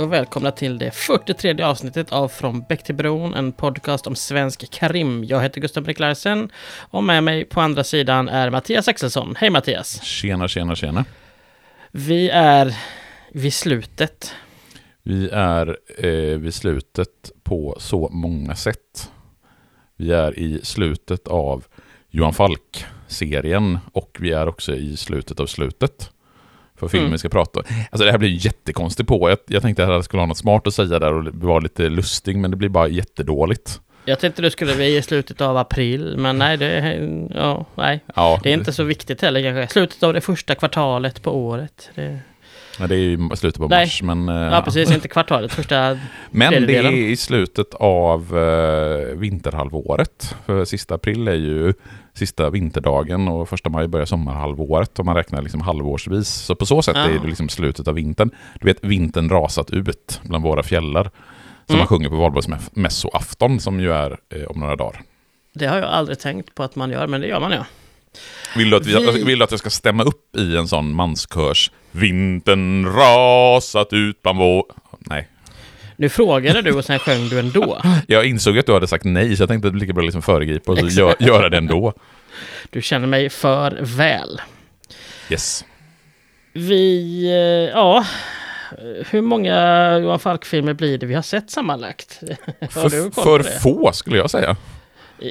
Och välkomna till det 43 avsnittet av Från Bäck till Bron, en podcast om svensk karim. Jag heter Gustav Brick Larsen och med mig på andra sidan är Mattias Axelsson. Hej Mattias! Tjena, tjena, tjena. Vi är vid slutet. Vi är eh, vid slutet på så många sätt. Vi är i slutet av Johan Falk-serien och vi är också i slutet av slutet. För filmen Mm. vi ska prata Alltså det här blir ju jättekonstigt på. Jag, jag tänkte att jag skulle ha något smart att säga där och vara lite lustig, men det blir bara jättedåligt. Jag tänkte du skulle bli i slutet av april, men nej, det är, ja, nej. Ja, det är inte så viktigt heller kanske. Slutet av det första kvartalet på året. Det, Nej, det är ju slutet på Nej. mars, men... eh, ja, precis. Inte kvartalet, första... Men det är i slutet av eh, vinterhalvåret. För sista april är ju sista vinterdagen och första maj börjar sommarhalvåret om man räknar liksom halvårsvis. Så på så sätt Ja. är det liksom slutet av vintern. Du vet, vintern rasat ut bland våra fjällar. Som Mm. man sjunger på valborgsmässoafton som ju är eh, om några dagar. Det har jag aldrig tänkt på att man gör, men det gör man ja. Vill du, att vi, Vi- vill du att jag ska stämma upp i en sån manskörs Vintern rasat ut bland vår... Nej. Nu frågade du och sen sjöng du ändå. Jag insåg att du hade sagt nej, så jag tänkte att det lika bra liksom föregripa och så göra det ändå. Du känner mig för väl. Yes. Vi, eh, ja, hur många Johan Falk-filmer blir det vi har sett sammanlagt? Har För, för få skulle jag säga.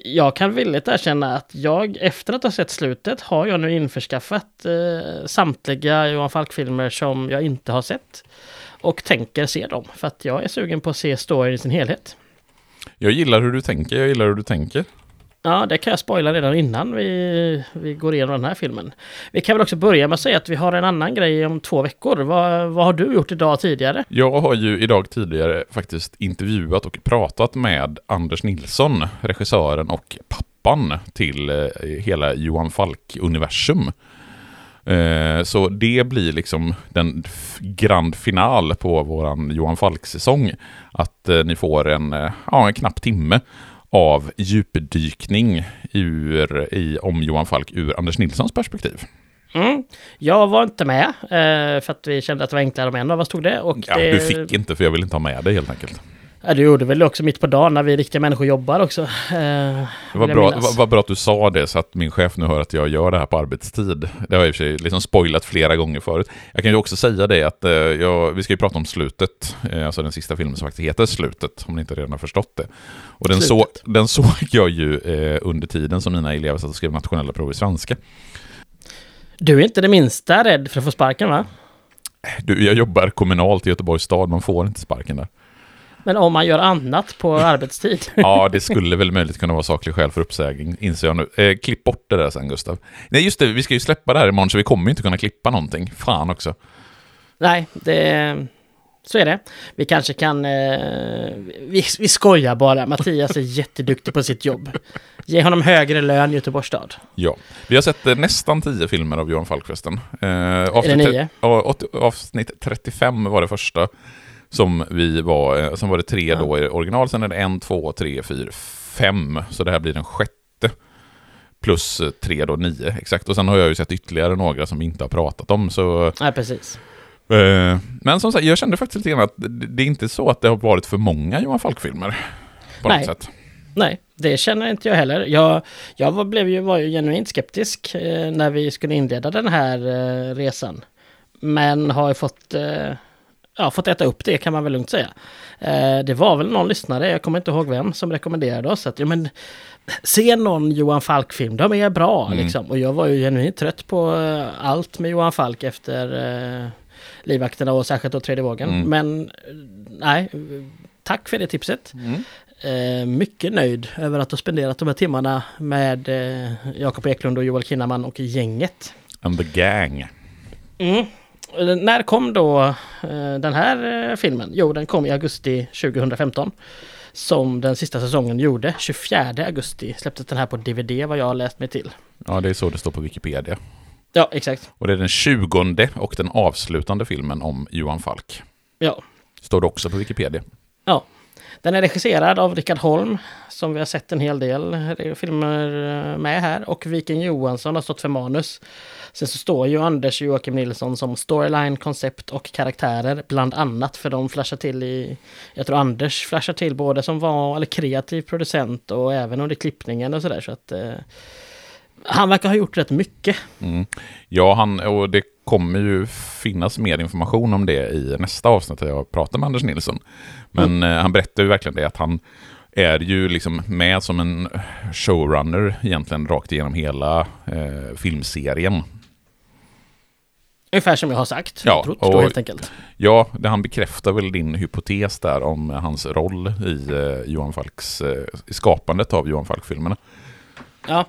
Jag kan villigt erkänna att jag, efter att ha sett slutet, har jag nu införskaffat eh, samtliga Johan Falk-filmer som jag inte har sett. Och tänker se dem, för att jag är sugen på att se storyn i sin helhet. Jag gillar hur du tänker, jag gillar hur du tänker. Ja, det kan jag spoila redan innan vi, vi går igenom den här filmen. Vi kan väl också börja med att säga att vi har en annan grej om två veckor. Vad, vad har du gjort idag tidigare? Jag har ju idag tidigare faktiskt intervjuat och pratat med Anders Nilsson, regissören och pappan till eh, hela Johan Falk-universum. Eh, så det blir liksom den grand final på våran Johan Falk-säsong. Att eh, ni får en, ja, en knapp timme av djupdykning ur, i, om Johan Falk ur Anders Nilssons perspektiv. Mm. Jag var inte med, eh, för att vi kände att det var enklare om en av oss tog det. Och Ja, det, Du fick inte för jag vill inte ha med dig helt enkelt. Ja, du gjorde väl också mitt på dagen när vi riktiga människor jobbar också. Eh, Det var vill jag bra, var, var bra att du sa det så att min chef nu hör att jag gör det här på arbetstid. Det har jag i och för sig liksom spoilat flera gånger förut. Jag kan ju också säga det att eh, jag, vi ska ju prata om slutet, eh, alltså den sista filmen som faktiskt heter Slutet, om ni inte redan har förstått det. Och den, så, den såg jag ju eh, under tiden som mina elever satt och skrev nationella prov i svenska. Du är inte det minsta rädd för att få sparken va? Du, jag jobbar kommunalt i Göteborgs stad, man får inte sparken där. Men om man gör annat på arbetstid? Ja, det skulle väl möjligt kunna vara saklig skäl för uppsägning, inser jag nu. Eh, klipp bort det där sen, Gustav. Nej, just det, vi ska ju släppa det här imorgon, så vi kommer ju inte kunna klippa någonting. Fan också. Nej, det... Så är det. Vi kanske kan... Eh, vi, vi skojar bara. Mattias är jätteduktig på sitt jobb. Ge honom högre lön Göteborgs stad. Ja, vi har sett eh, nästan tio filmer av Johan Falk förresten. Eh, avsnitt, nio? ja, åt- avsnitt 35 var det första. Som vi var, eh, sen var det tre Ja. då i original, sen är det en, två, tre, fyra, fem. Så det här blir den sjätte. Plus eh, tre då, nio exakt. Och sen har jag ju sett ytterligare några som vi inte har pratat om. Så, Nej, precis. eh, men som sagt, jag kände faktiskt lite grann att det, det är inte så att det har varit för många Johan Falk-filmer. På Nej. något sätt. Nej, det känner inte jag heller. Jag, jag var, blev ju, var ju genuint skeptisk eh, när vi skulle inleda den här eh, resan. Men har ju fått, eh, ja, fått äta upp det kan man väl lugnt säga. Eh, det var väl någon lyssnare, jag kommer inte ihåg vem, som rekommenderade oss att ja, men, se någon Johan Falk-film, de är bra Mm. liksom. Och jag var ju genuint trött på eh, allt med Johan Falk efter eh, livvakterna och särskilt då tredje vågen. Mm. Men nej, tack för det tipset. Mm. Eh, mycket nöjd över att ha spenderat de här timmarna med eh, Jakob Eklund och Joel Kinnaman och gänget. And the gang. Mm. När kom då eh, den här eh, filmen? Jo, den kom i augusti 2015. Som den sista säsongen gjorde. 24 augusti släpptes den här på DVD vad jag har läst mig till. Ja, det är så det står på Wikipedia. Ja, exakt. Och det är den tjugonde och den avslutande filmen om Johan Falk. Ja, Står det också på Wikipedia. ja. Den är regisserad av Rickard Holm, som vi har sett en hel del filmer eh, med här. Och Viken Johansson har stått för manus. Sen så står ju Anders Joakim Nilsson som storyline, koncept och karaktärer, bland annat. För de flashar till i... Jag tror Anders flashar till både som var, eller kreativ producent och även under klippningen och sådär. Så att... Eh, han verkar ha gjort rätt mycket. Mm. Ja, han, och det kommer ju finnas mer information om det i nästa avsnitt där jag pratar med Anders Nilsson. Men mm. eh, han berättar ju verkligen det att han är ju liksom med som en showrunner egentligen rakt igenom hela eh, filmserien. Ungefär som jag har sagt. Ja, trott, och, då, helt enkelt. Ja, det, han bekräftar väl din hypotes där om hans roll i eh, Johan Falks, eh, i skapandet av Johan Falk-filmerna. Ja.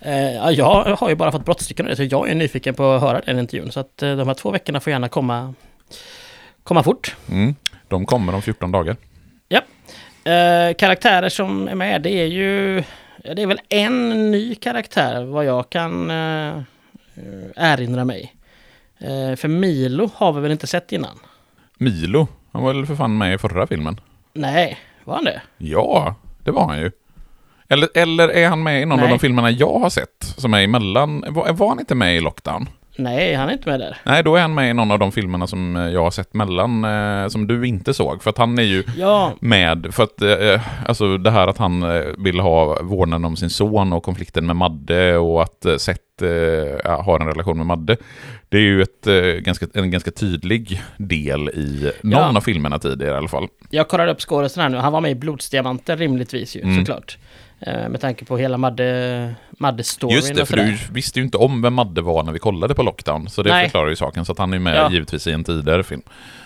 Eh, jag har ju bara fått brottstycken så jag är nyfiken på att höra den intervjun. Så att eh, de här två veckorna får gärna komma, komma fort. Mm, de kommer om 14 dagar. Ja. Eh, karaktärer som är med, det är ju... Det är väl en ny karaktär vad jag kan eh, erinra mig. Eh, för Milo har vi väl inte sett innan? Milo? Han var väl för fan med i förra filmen? Nej, var han det? Ja, det var han ju. Eller, eller är han med i någon Nej. av de filmerna jag har sett som är emellan? Var, var han inte med i Lockdown? Nej, han är inte med där. Nej, då är han med i någon av de filmerna som jag har sett mellan, eh, som du inte såg. För att han är ju ja. med, för att, eh, alltså det här att han eh, vill ha vårdnaden om sin son och konflikten med Madde och att eh, Seth eh, har en relation med Madde. Det är ju ett, eh, ganska, en ganska tydlig del i någon ja. av filmerna tidigare i alla fall. Jag kollade upp skådisen här nu, han var med i Blodsdiamanter rimligtvis ju, mm. såklart. Eh, med tanke på hela Madde, Madde-storyn Just det, för du visste ju inte om vem Madde var när vi kollade på Lockdown. Så det Nej. förklarar ju saken. Så att han är med ja. givetvis i en tidigare film.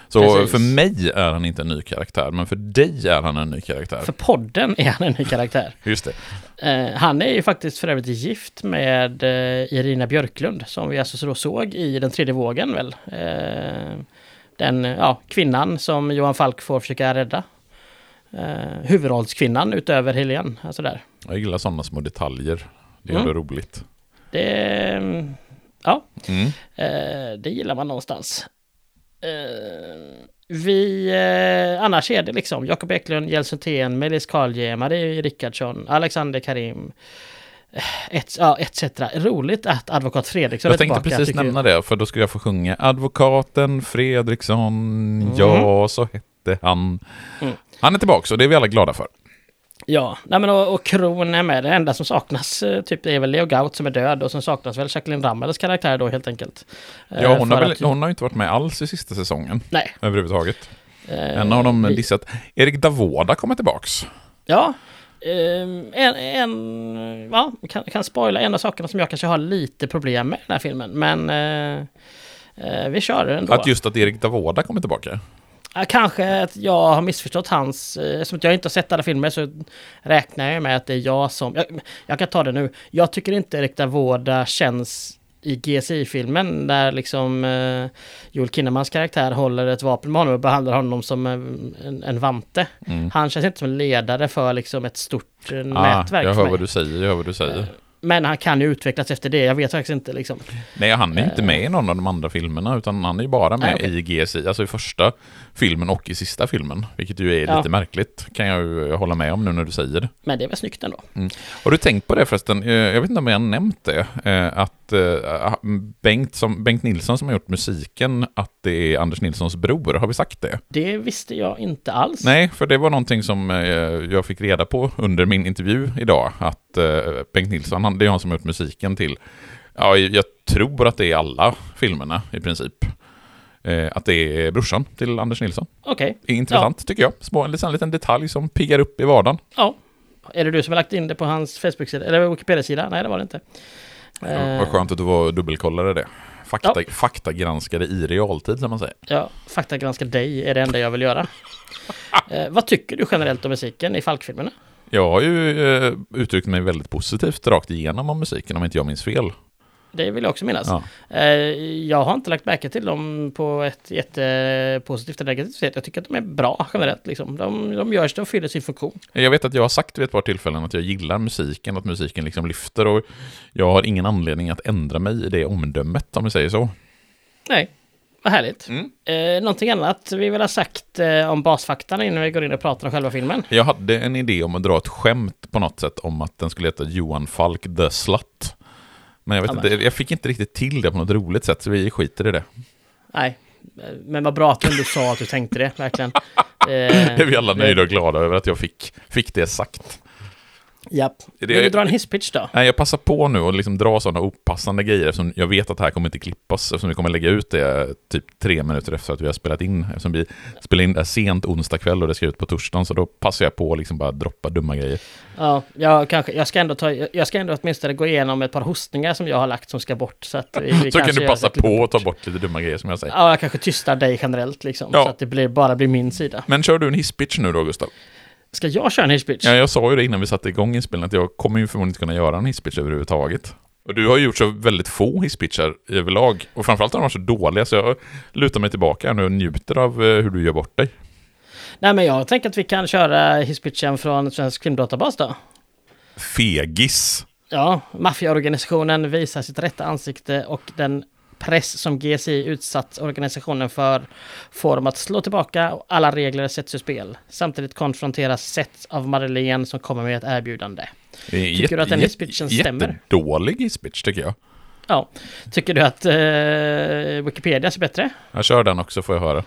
Så Precis. för mig är han inte en ny karaktär, men för dig är han en ny karaktär. För podden är han en ny karaktär. Just det. Eh, han är ju faktiskt för övrigt gift med eh, Irina Björklund, som vi alltså så såg i Den tredje vågen väl. Eh, den ja, kvinnan som Johan Falk får försöka rädda eh, huvudrollskvinnan utöver Helene. Alltså där. Jag gillar sådana små detaljer. Det gör mm. det roligt. Det, ja, mm. eh, det gillar man någonstans. Eh, vi, eh, annars är det liksom Jakob Eklund, Jens Hultén, Melis Karlje, Marie Rickardsson, Alexander Karim, eh, et, ja, etc. Roligt att advokat Fredriksson jag är tillbaka. Jag tänkte precis nämna det, för då skulle jag få sjunga Advokaten Fredriksson, mm. ja så hette han. Mm. Han är tillbaka och det är vi alla glada för. Ja, nej men och, och Kron är med. Det enda som saknas eh, typ är väl Leo Gaut som är död och sen saknas väl Jacqueline Ramels karaktär då helt enkelt. Ja, eh, hon har, väl, att... hon har ju inte varit med alls i sista säsongen. Nej. Överhuvudtaget. Eh, en av dem vi... dissat. Erik Davoda kommer tillbaks. Ja. Eh, en, en, ja, kan, kan spoila en av sakerna som jag kanske har lite problem med i den här filmen. Men eh, eh vi kör ändå. Att just att Erik Davoda kommer tillbaka? Kanske att jag har missförstått hans... Eh, eftersom jag inte har sett alla filmer så räknar jag med att det är jag som... Jag, jag kan ta det nu. Jag tycker inte Erik Davoda känns i GSI-filmen där liksom eh, Joel Kinnemans karaktär håller ett vapen med honom och behandlar honom som en, en, vante. Mm. Han känns inte som en ledare för liksom ett stort eh, ah, nätverk. Jag hör vad du säger, jag hör vad du säger. Eh, men han kan ju utvecklas efter det, jag vet faktiskt inte liksom. Nej, han är inte med i någon av de andra filmerna, utan han är ju bara med Nej, okay. i GSI, alltså i första filmen och i sista filmen. Vilket ju är ja. lite märkligt, kan jag ju hålla med om nu när du säger det. Men det är väl snyggt ändå. Mm. Har du tänkt på det förresten, eh, jag vet inte om jag har nämnt det, eh, att eh, Bengt, som, Bengt Nilsson som har gjort musiken, att det är Anders Nilssons bror, har vi sagt det? Det visste jag inte alls. Nej, för det var någonting som jag fick reda på under min intervju idag, att Bengt Nilsson, det är han som har gjort musiken till, ja, jag tror att det är alla filmerna i princip eh, att det är brorsan till Anders Nilsson. Okej. Okay. Intressant ja. tycker jag. Små, en liten detalj som piggar upp i vardagen. Ja. Är det du som har lagt in det på hans Facebook-sida? Eller Wikipedia-sida? Nej, det var det inte. Ja, vad skönt att du var dubbelkollare det. Fakta, ja. Faktagranskade i realtid, som man säger. Ja, faktagranska dig är det enda jag vill göra. eh, vad tycker du generellt om musiken i Falkfilmerna? Jag har ju eh, uttryckt mig väldigt positivt rakt igenom om musiken, om inte jag minns fel. Det vill jag också minnas. Ja. Eh, jag har inte lagt märke till dem på ett jättepositivt eller negativt sätt. Jag tycker att de är bra generellt. Liksom. De, de görs och fyller sin funktion. Jag vet att jag har sagt vid ett par tillfällen att jag gillar musiken, att musiken liksom lyfter och jag har ingen anledning att ändra mig i det omdömet, om vi säger så. Nej, vad härligt. Mm. Eh, någonting annat vi vill ha sagt eh, om basfaktan innan vi går in och pratar om själva filmen? Jag hade en idé om att dra ett skämt på något sätt om att den skulle heta Johan Falk the Slut. Men jag, vet Ja, inte, jag fick inte riktigt till det på något roligt sätt, så vi skiter i det. Nej, men vad bra att du sa att du tänkte det, verkligen. Eh, Det är vi alla nöjda och glada över att jag fick, fick det sagt. Japp. Vill du dra en hisspitch då? Nej, jag passar på nu och liksom dra sådana opassande grejer eftersom jag vet att det här kommer inte klippas eftersom vi kommer lägga ut det typ tre minuter efter att vi har spelat in. Eftersom vi spelar in det sent onsdag kväll och det ska ut på torsdagen så då passar jag på att liksom bara droppa dumma grejer. Ja, jag, kanske, jag, ska ändå ta, jag ska ändå åtminstone gå igenom ett par hostningar som jag har lagt som ska bort. Så, att vi, vi så kan du passa på att ta bort lite dumma grejer som jag säger. Ja, jag kanske tystar dig generellt liksom. Ja. Så att det blir, bara blir min sida. Men kör du en hisspitch nu då Gustav? Ska jag köra en hisspitch? Ja, jag sa ju det innan vi satte igång inspelningen att jag kommer ju förmodligen inte kunna göra en hisspitch överhuvudtaget. Och du har gjort så väldigt få hisspitchar överlag. Och framförallt har de varit så dåliga så jag lutar mig tillbaka nu och njuter av eh, hur du gör bort dig. Nej, men jag tänker att vi kan köra hisspitchen från Svensk Filmdatabas då. Fegis. Ja, maffiaorganisationen visar sitt rätta ansikte och den press som GSI utsatt organisationen för får dem att slå tillbaka och alla regler sätts ur spel. Samtidigt konfronteras Seth av Madeleine som kommer med ett erbjudande. Är Tycker du att den jätte- hisspitchen stämmer? Jättedålig hisspitch tycker jag. Ja, tycker du att eh, Wikipedia ser bättre? Jag kör den också får jag höra.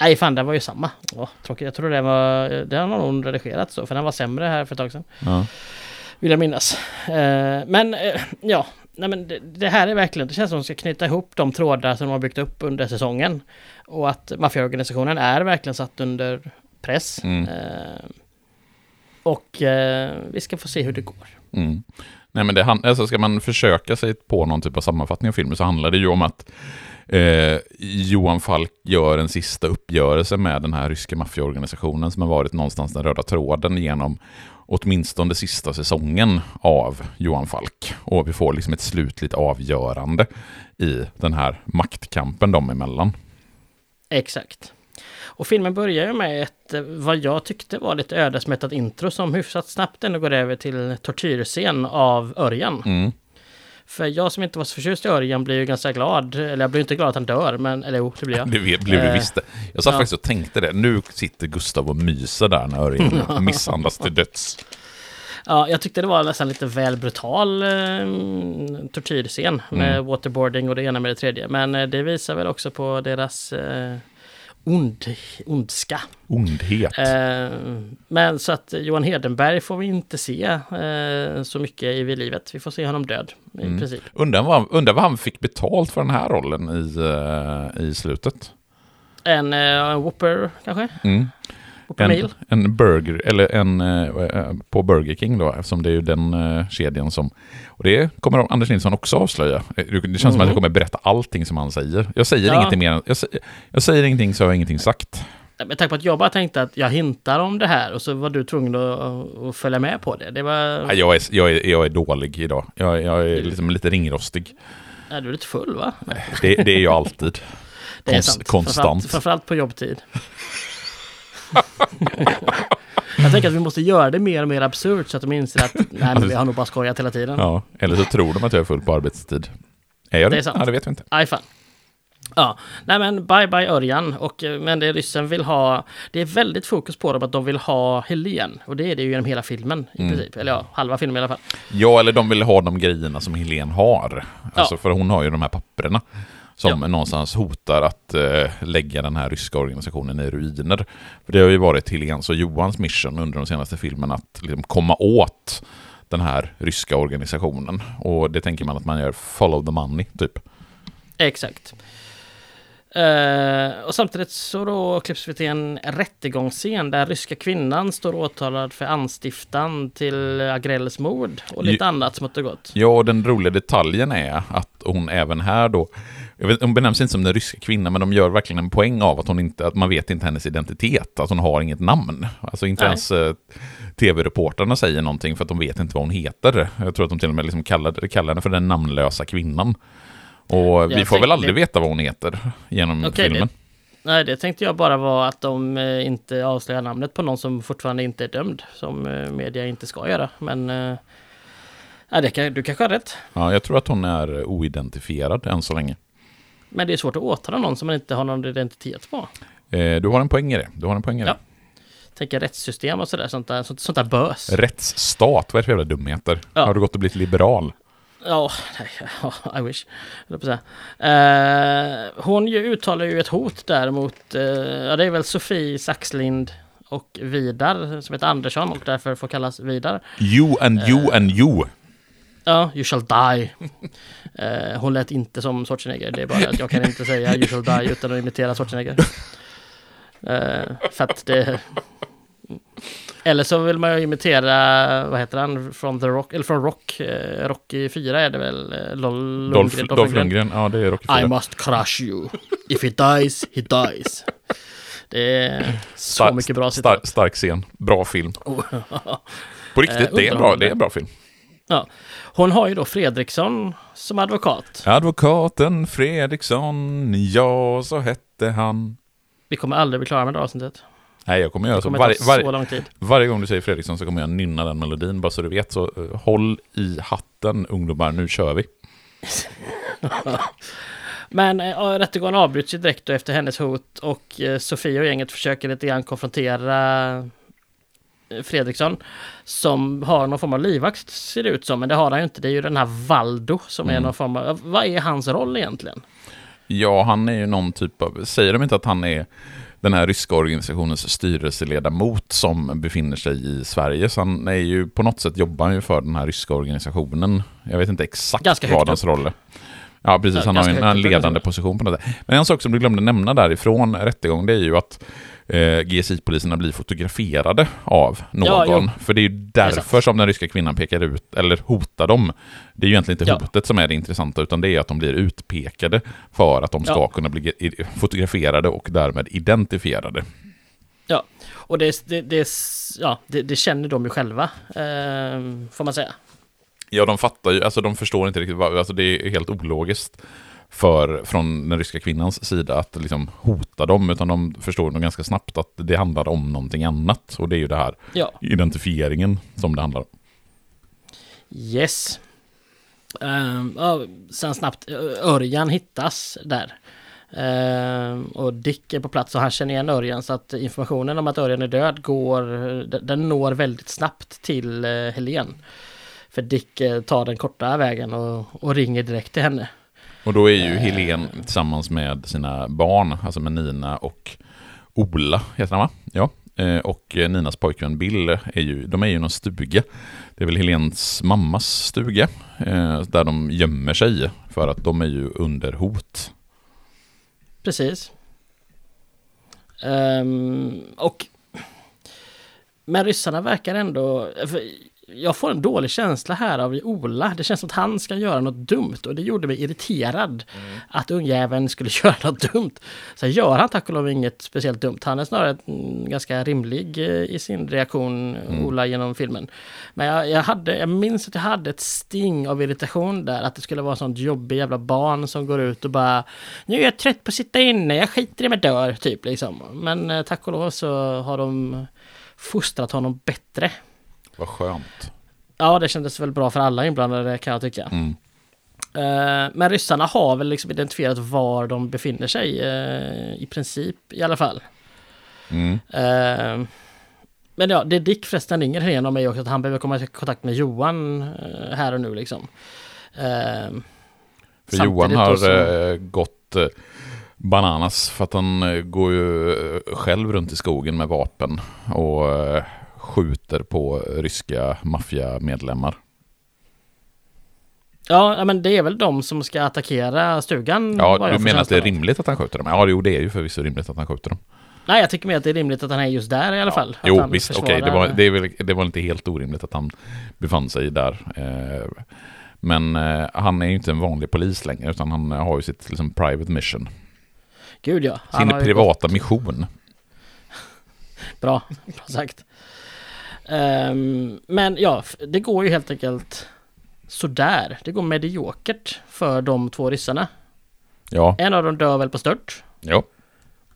Nej, fan den var ju samma. Åh, tråkigt. Jag tror det var... Det har någon redigerat så, för den var sämre här för ett tag sedan. Ja. Vill jag minnas. Eh, men eh, ja, nej men det, det här är verkligen, det känns som att de ska knyta ihop de trådar som de har byggt upp under säsongen. Och att maffiaorganisationen är verkligen satt under press. Mm. Eh, och eh, vi ska få se hur det går. Mm. Nej men det, alltså ska man försöka sig på någon typ av sammanfattning av filmen så handlar det ju om att eh, Johan Falk gör en sista uppgörelse med den här ryska maffiaorganisationen som har varit någonstans den röda tråden genom åtminstone sista säsongen av Johan Falk. Och vi får liksom ett slutligt avgörande i den här maktkampen dem emellan. Exakt. Och filmen börjar ju med ett, vad jag tyckte var lite ödesmättat intro som hyfsat snabbt ändå går över till tortyrscen av Örjan. Mm. För jag som inte var så förtjust i Örjan blir ju ganska glad, eller jag blir inte glad att han dör, men, eller jo, det blir jag. Det blev du Eh, visst. Jag satt ja. faktiskt och tänkte det. Nu sitter Gustav och myser där när Örjan misshandlas till döds. Ja, jag tyckte det var nästan lite väl brutal eh, tortyrscen med Mm. waterboarding och det ena med det tredje. Men eh, det visar väl också på deras eh, ond, ondska. Ondhet. Eh, men så att Johan Hedenberg får vi inte se eh, så mycket i vid livet. Vi får se honom död i Mm. princip. Undrar vad, undrar vad han fick betalt för den här rollen i, eh, i slutet. En, eh, en Whopper kanske? Mm. En, en burger, eller en eh, eh, på Burger King då, eftersom det är ju den eh, kedjan som... Och det kommer Anders Nilsson också avslöja. Eh, Det känns som att jag kommer berätta allting som han säger. Jag säger Ja. ingenting mer än... Jag, jag säger ingenting så har jag ingenting sagt. Med tanke på att jag bara tänkte att jag hintar om det här och så var du tvungen att, att följa med på det. Det var... Jag är, jag är, jag är dålig idag. Jag, jag är liksom lite ringrostig. Är du lite full va? Det, det är jag alltid. Det är sant. konstant. Framförallt, framförallt på jobbtid. Jag tänker att vi måste göra det mer och mer absurt så att de inser att nej, men vi har nog bara skojat hela tiden. Ja, eller så tror de att jag är full på arbetstid. Är jag det? Det är sant. Ja, det vet vi inte. Aj fan. Ja, nej men bye bye Örjan. Och, eh, men det ryssen vill ha, det är väldigt fokus på dem att de vill ha Helen. Och det är det ju genom hela filmen i Mm. princip. Eller ja, halva filmen i alla fall. Ja, eller de vill ha de grejerna som Helene har. Alltså, För hon har ju de här papperna som Ja. någonstans hotar att eh, lägga den här ryska organisationen i ruiner. För det har ju varit Helens och Johans mission under de senaste filmerna att liksom, komma åt den här ryska organisationen. Och det tänker man att man gör follow the money, typ. Exakt. Eh, och samtidigt så då klipps vi till en rättegångsscen där ryska kvinnan står åtalad för anstiftan till Agrells mord och lite Ju- annat smått och gott. Ja, och den roliga detaljen är att hon även här då, jag vet, hon benämns inte som den ryska kvinnan, men de gör verkligen en poäng av att hon inte, att man vet inte hennes identitet, att hon har inget namn. Alltså inte Nej. ens eh, tv-reportrarna säger någonting för att de vet inte vad hon heter. Jag tror att de till och med liksom kallar, kallar henne för den namnlösa kvinnan. Och vi Jag får väl aldrig veta vad hon heter genom Okej, filmen. Nej, det tänkte jag bara var att de eh, inte avslöjar namnet på någon som fortfarande inte är dömd, som eh, media inte ska göra. Men ja, det kan, du kanske har rätt. Ja, jag tror att hon är oidentifierad än så länge. Men det är svårt att åtala någon som man inte har någon identitet på. Eh, du har en poäng i det. Du har en poäng i det. Ja. Tänker rättssystem och sådär, sånt där, sånt, sånt där bös. Rättsstat, vad är det för jävla dumheter? Ja. Har du gått och blivit liberal? Ja, ja, I wish. Eh, hon ju uttalar ju ett hot där mot, eh, ja det är väl Sofie Saxlind och Vidar som heter Andersson och därför får kallas Vidar. You and you Eh. and you. Ja, you shall die. Eh, hon lät inte som Schwarzenegger, det är bara att jag kan inte säga you shall die utan att imitera Schwarzenegger. Eh, för att det... Eller så vill man ju imitera, vad heter han, från The Rock, eller från Rock, eh, Rocky 4 är det väl, eh, Lol, Dolph, Lundgren, Dolph Lundgren. Ja, det är Rocky I 4. must crush you. If he dies, he dies. Det är så Star- mycket bra citat. stark scen. Bra film. På riktigt, Eh, det är bra. Det är en bra film. Ja. Hon har ju då Fredriksson som advokat. Advokaten Fredriksson, ja så hette han. Vi kommer aldrig bli klara med det avsnittet. Nej, jag kommer göra Det så. kommer Varje, ta varje, så lång tid. varje gång du säger Fredriksson så kommer jag nynna den melodin, bara så du vet. Så eh, håll i hatten ungdomar, nu kör vi. Men äh, rättegången avbryts ju direkt efter hennes hot och eh, Sofia och gänget försöker lite grann konfrontera Fredriksson som har någon form av livvakt ser det ut som, men det har han ju inte. Det är ju den här Valdo som är Mm. någon form av... Vad är hans roll egentligen? Ja, han är ju någon typ av... Säger de inte att han är den här ryska organisationens styrelseledamot som befinner sig i Sverige? Så han är ju på något sätt jobbar ju för den här ryska organisationen. Jag vet inte exakt Ganska vad hans roll är. Ja, precis. Ja, han har ju en, ledande position på något sätt. Men en sak som du glömde nämna därifrån rättegång, det är ju att eh, GSI-poliserna blir fotograferade av Ja, någon. jo. För det är ju därför som den ryska kvinnan pekar ut, eller hotar dem. Det är ju egentligen inte Ja. hotet som är det intressanta, utan det är att de blir utpekade för att de ska Ja. kunna bli fotograferade och därmed identifierade. Ja, och det, det, det, ja, det, det känner de ju själva, eh, får man säga. Ja, de fattar ju, alltså de förstår inte riktigt, alltså det är helt ologiskt för, från den ryska kvinnans sida att liksom hota dem, utan de förstår nog ganska snabbt att det handlar om någonting annat. Och det är ju det här Ja, identifieringen som det handlar om. yes. Ja, sen snabbt, Örjan hittas där. Ehm, och Dick är på plats och han känner igen Örjan så att informationen om att Örjan är död går, den, når väldigt snabbt till eh, Helen. För Dick eh, tar den korta vägen och, och ringer direkt till henne. Och då är ju Helen tillsammans med sina barn, alltså med Nina och Ola, heter han va? Ja. Eh, och Ninas pojkvän Bill, är ju, de är ju i någon stuga. Det är väl Helens mammas stuga, eh, där de gömmer sig för att de är ju under hot. Precis. Um, och men ryssarna verkar ändå... Jag får en dålig känsla här av Ola. Det känns som att han ska göra något dumt och det gjorde mig irriterad. Att ungjäveln skulle göra något dumt. Så gör han tack och lov inget speciellt dumt. Han är snarare mm, ganska rimlig eh, i sin reaktion, Ola, genom filmen. Men jag, jag, hade, jag minns att jag hade ett sting av irritation där. Att det skulle vara sånt jobbig jävla barn som går ut och bara Nu är jag trött på att sitta inne, jag skiter i mig dör, typ liksom. Men eh, tack och lov så har de fostrat honom bättre. Vad skönt. Ja, det kändes väl bra för alla inblandade kan jag tycka. Mm. Eh, Men ryssarna har väl liksom identifierat var de befinner sig, eh, i princip i alla fall. Mm. Eh, Men ja, det Dick förresten ringer Helena om är ju också att han behöver komma i kontakt med Johan här och nu liksom. För samtidigt Johan har så- gått bananas för att han går ju själv runt i skogen med vapen och skjuter på ryska maffiamedlemmar. Ja, ja, men det är väl de som ska attackera stugan? Ja, du menar att det är rimligt att han skjuter dem? Ja, jo, det är ju förvisso rimligt att han skjuter dem. Nej, jag tycker mer att det är rimligt att han är just där i alla fall. Att Jo, visst, okej, försvarar- det, var, det, väl, det var inte helt orimligt att han befann sig där. Eh, men eh, han är ju inte en vanlig polis längre, utan han har ju sitt liksom, private mission. Gud ja. Sin privata mission. Bra, bra sagt. Ehm, men ja, det går ju helt enkelt sådär. Det går mediokert för de två ryssarna. Ja, En av dem dör väl på stört. ja.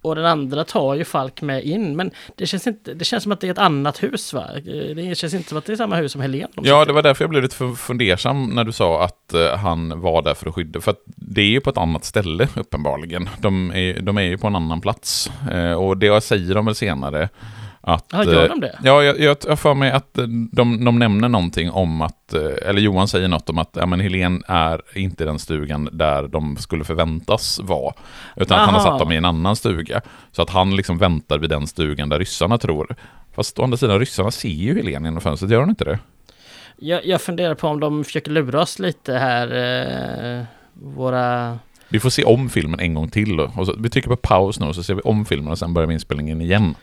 Och den andra tar ju Falk med in. Men det känns, inte, det känns som att det är ett annat hus va? Det känns inte som att det är samma hus som Helen. Ja, det var därför jag blev lite fundersam när du sa att uh, han var där för att skydda. För att det är ju på ett annat ställe uppenbarligen. De är, de är ju på en annan plats. Uh, och det säger de väl senare att, ja, gör de det? Ja, jag, jag, jag för mig att de, de nämner någonting om att, eller Johan säger något om att ja, men Helen är inte den stugan där de skulle förväntas vara. Utan Aha. att han har satt dem i en annan stuga. Så att han liksom väntar vid den stugan där ryssarna tror. Fast å andra sidan, ryssarna ser ju Helen genom fönstret, gör de inte det? Jag, jag funderar på om de försöker lura oss lite här, eh, våra... Vi får se om filmen en gång till då. Och så, vi trycker på paus nu och så ser vi om filmen och sen börjar vi inspelningen igen.